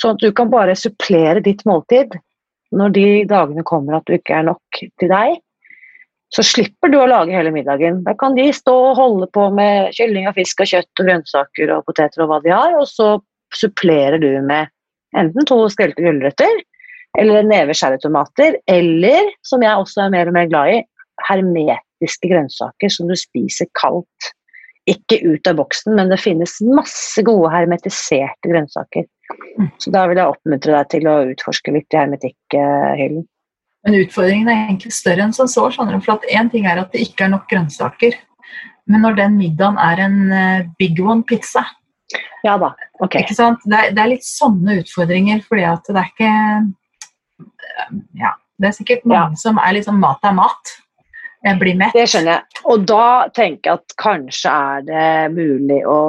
[SPEAKER 1] sånn at du kan bare supplere ditt måltid når de dagene kommer at du ikke er nok til deg. Så slipper du å lage hele middagen. Da kan de stå og holde på med kylling og fisk og kjøtt og grønnsaker og poteter og hva de har, og så supplerer du med enten to skrelte gulrøtter eller en neve cherrytomater, eller, som jeg også er mer og mer glad i, hermetiske grønnsaker som du spiser kaldt. Ikke ut av boksen, men det finnes masse gode hermetiserte grønnsaker. Så da vil jeg oppmuntre deg til å utforske litt i hermetikkhyllen.
[SPEAKER 2] Men utfordringen er egentlig større enn som så. du, for at Én ting er at det ikke er nok grønnsaker, men når den middagen er en eh, big one pizza
[SPEAKER 1] Ja da, ok.
[SPEAKER 2] Det, er, det er litt sånne utfordringer, fordi at det er ikke Ja, det er sikkert mange som er liksom mat er mat. Blir mett.
[SPEAKER 1] Det skjønner jeg. Og da tenker jeg at kanskje er det mulig å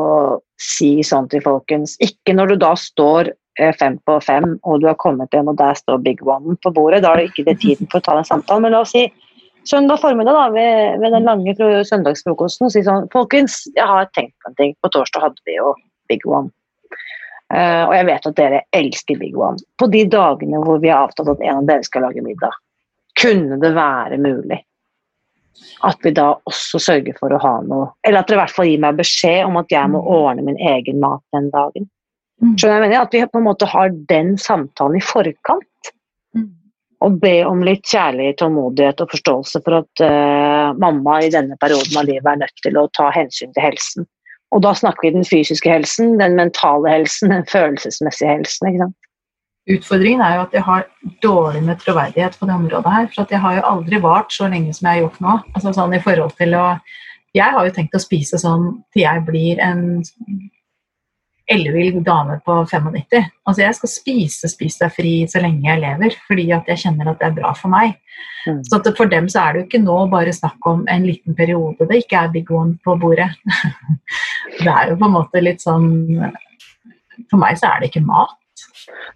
[SPEAKER 1] si sånn til folkens Ikke når du da står eh, fem på fem og du har kommet hjem og der står big one på bordet. Da er det ikke det tiden for å ta den samtalen. Men la oss si søndag formiddag da, ved, ved den lange søndagsfrokosten si sånn Folkens, jeg har tenkt på en ting. På torsdag hadde vi jo big one. Uh, og jeg vet at dere elsker Big One. På de dagene hvor vi har avtalt at en av dere skal lage middag, kunne det være mulig at vi da også sørger for å ha noe Eller at dere i hvert fall gir meg beskjed om at jeg må ordne min egen mat den dagen.
[SPEAKER 2] Så
[SPEAKER 1] Skjønner jeg mener? At vi på en måte har den samtalen i forkant.
[SPEAKER 2] Mm.
[SPEAKER 1] og be om litt kjærlighet, tålmodighet og forståelse for at uh, mamma i denne perioden av livet er nødt til å ta hensyn til helsen. Og da snakker vi den fysiske helsen, den mentale helsen, den følelsesmessige helsen. ikke sant?
[SPEAKER 2] Utfordringen er jo at jeg har dårlig med troverdighet på det området her. For jeg har jo aldri vart så lenge som jeg har gjort nå. Altså sånn i forhold til å Jeg har jo tenkt å spise sånn til jeg blir en ellevill dame på 95. Altså jeg skal spise Spis deg fri så lenge jeg lever, fordi at jeg kjenner at det er bra for meg. Mm. Så for dem så er det jo ikke nå bare snakk om en liten periode det ikke er big one på bordet. det er jo på en måte litt sånn For meg så er det ikke mat.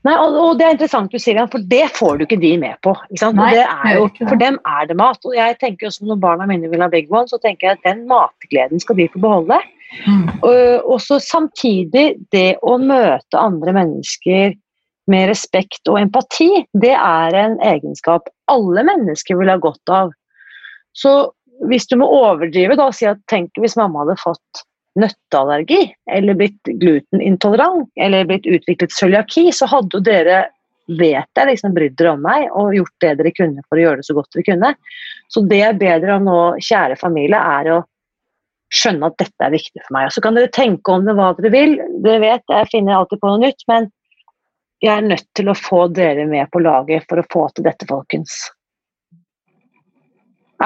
[SPEAKER 1] Nei, og, og, det er interessant du sier, for det får du ikke de med på. Nei, jo, for dem er det mat. Og jeg tenker også Når barna mine vil ha Big One, så tenker jeg at den matgleden skal de få beholde. Mm. Og, så samtidig det å møte andre mennesker med respekt og empati, det er en egenskap alle mennesker vil ha godt av. Så hvis du må overdrive da, si at tenk hvis mamma hadde fått nøtteallergi, eller blitt glutenintolerant, eller blitt utviklet cøliaki, så hadde jo dere vet jeg liksom brydd dere om meg og gjort det dere kunne for å gjøre det så godt dere kunne. Så det jeg ber dere om nå, kjære familie, er å skjønne at dette er viktig for meg. Og så kan dere tenke om det hva dere vil. Dere vet, jeg finner alltid på noe nytt, men jeg er nødt til å få dere med på laget for å få til dette, folkens.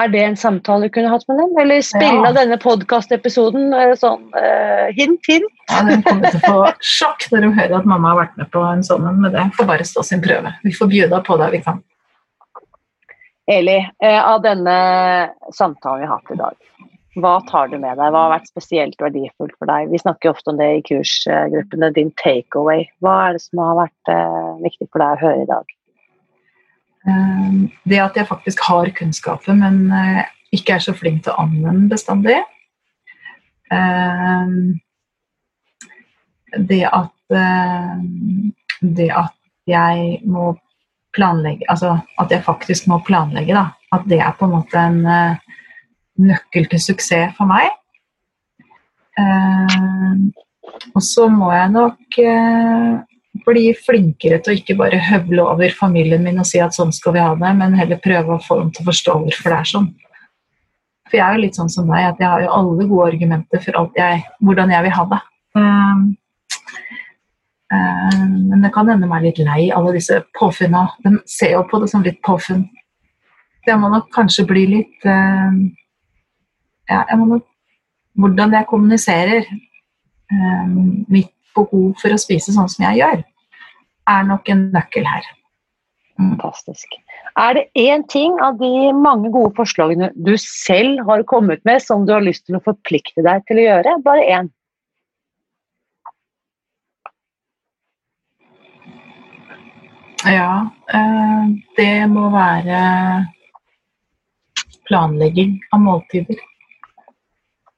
[SPEAKER 1] Er det en samtale du kunne hatt med dem? Eller spille ja. denne podkastepisoden eh, sånn uh, hint, hint?
[SPEAKER 2] Ja, De kommer til å få sjokk når de hører at mamma har vært med på en sånn en, men det får bare stå sin prøve. Vi får bjuda på det vi kan.
[SPEAKER 1] Eli, uh, av denne samtalen vi har hatt i dag, hva tar du med deg? Hva har vært spesielt verdifullt for deg? Vi snakker ofte om det i kursgruppene. Din takeaway. Hva er det som har vært viktig for deg å høre i dag?
[SPEAKER 2] Um, det at jeg faktisk har kunnskapen, men uh, ikke er så flink til å anvende bestandig. Um, det at Det at jeg må planlegge Altså at jeg faktisk må planlegge, da. At det er på en måte en nøkkel til suksess for meg. Eh, og så må jeg nok eh, bli flinkere til å ikke bare høvle over familien min og si at sånn skal vi ha det, men heller prøve å få dem til å forstå hvorfor det er sånn. For jeg er jo litt sånn som deg, at jeg har jo alle gode argumenter for jeg, hvordan jeg vil ha det. Um, um, men det kan hende meg litt lei alle disse påfunna. De ser jo på det som litt påfunn. Jeg må nok kanskje bli litt uh, ja, jeg må nok Hvordan jeg kommuniserer um, mitt behov for å spise sånn som jeg gjør, er nok en nøkkel her.
[SPEAKER 1] Mm. Fantastisk. Er det én ting av de mange gode forslagene du selv har kommet med, som du har lyst til å forplikte deg til å gjøre? Bare én.
[SPEAKER 2] Ja, eh, det må være planlegging av måltider.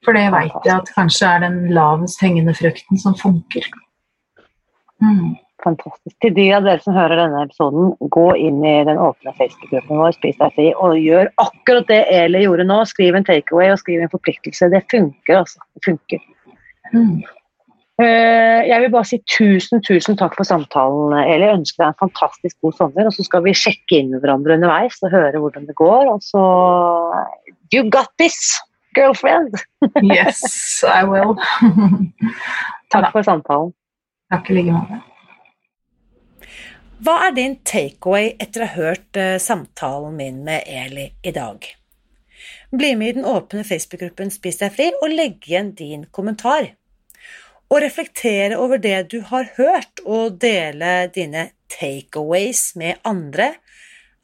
[SPEAKER 2] For det veit jeg at kanskje er den lavest hengende frukten som funker.
[SPEAKER 1] Mm. Fantastisk. Til de av dere som hører denne episoden, gå inn i den åpne Facebook-gruppen vår, Spis deg fri, og gjør akkurat det Eli gjorde nå. Skriv en takeaway og skriv en forpliktelse. Det funker, altså. Det funker. Mm. Eh, jeg vil bare si tusen, tusen takk for samtalen, Eli. Jeg ønsker deg en fantastisk god sommer. Og så skal vi sjekke inn med hverandre underveis og høre hvordan det går. Og så You got this! girlfriend.
[SPEAKER 2] yes, I will.
[SPEAKER 1] Takk for samtalen.
[SPEAKER 2] Takk i like måte.
[SPEAKER 3] Hva er din takeaway etter å ha hørt uh, samtalen min med Eli i dag? Bli med i den åpne Facebook-gruppen Spis deg fri, og legg igjen din kommentar. Å reflektere over det du har hørt, og dele dine takeaways med andre,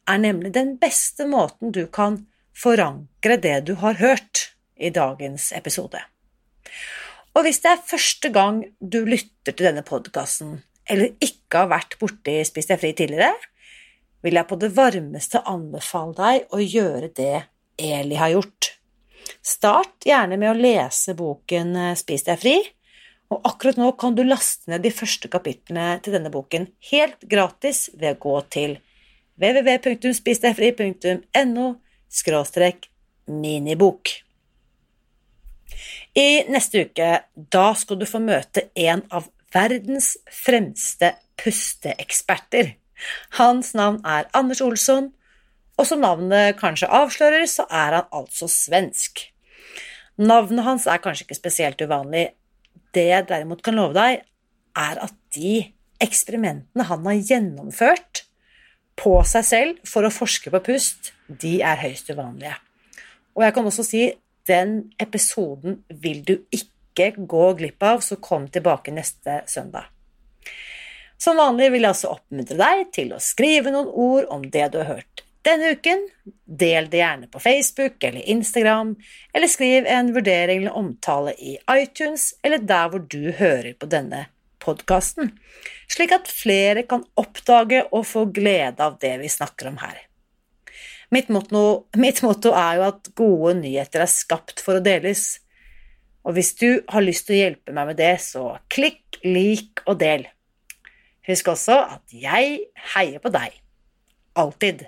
[SPEAKER 3] er nemlig den beste måten du kan forankre det du har hørt i dagens episode. Og hvis det er første gang du lytter til denne podkasten, eller ikke har vært borti Spis deg fri tidligere, vil jeg på det varmeste anbefale deg å gjøre det Eli har gjort. Start gjerne med å lese boken eh, Spis deg fri, og akkurat nå kan du laste ned de første kapitlene til denne boken helt gratis ved å gå til www.spisdegfri.no minibok. I neste uke, da skal du få møte en av verdens fremste pusteeksperter.
[SPEAKER 1] Hans navn er Anders Olsson, og som navnet kanskje avslører, så er han altså svensk. Navnet hans er kanskje ikke spesielt uvanlig. Det jeg derimot kan love deg, er at de eksperimentene han har gjennomført på seg selv for å forske på pust, de er høyst uvanlige. Og jeg kan også si den episoden vil du ikke gå glipp av, så kom tilbake neste søndag. Som vanlig vil jeg altså oppmuntre deg til å skrive noen ord om det du har hørt denne uken. Del det gjerne på Facebook eller Instagram, eller skriv en vurdering eller omtale i iTunes eller der hvor du hører på denne podkasten, slik at flere kan oppdage og få glede av det vi snakker om her. Mitt motto, mitt motto er jo at gode nyheter er skapt for å deles. Og hvis du har lyst til å hjelpe meg med det, så klikk, lik og del. Husk også at jeg heier på deg. Alltid.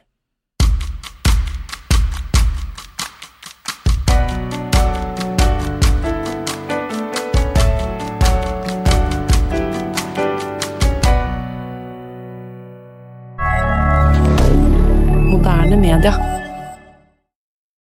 [SPEAKER 4] Media.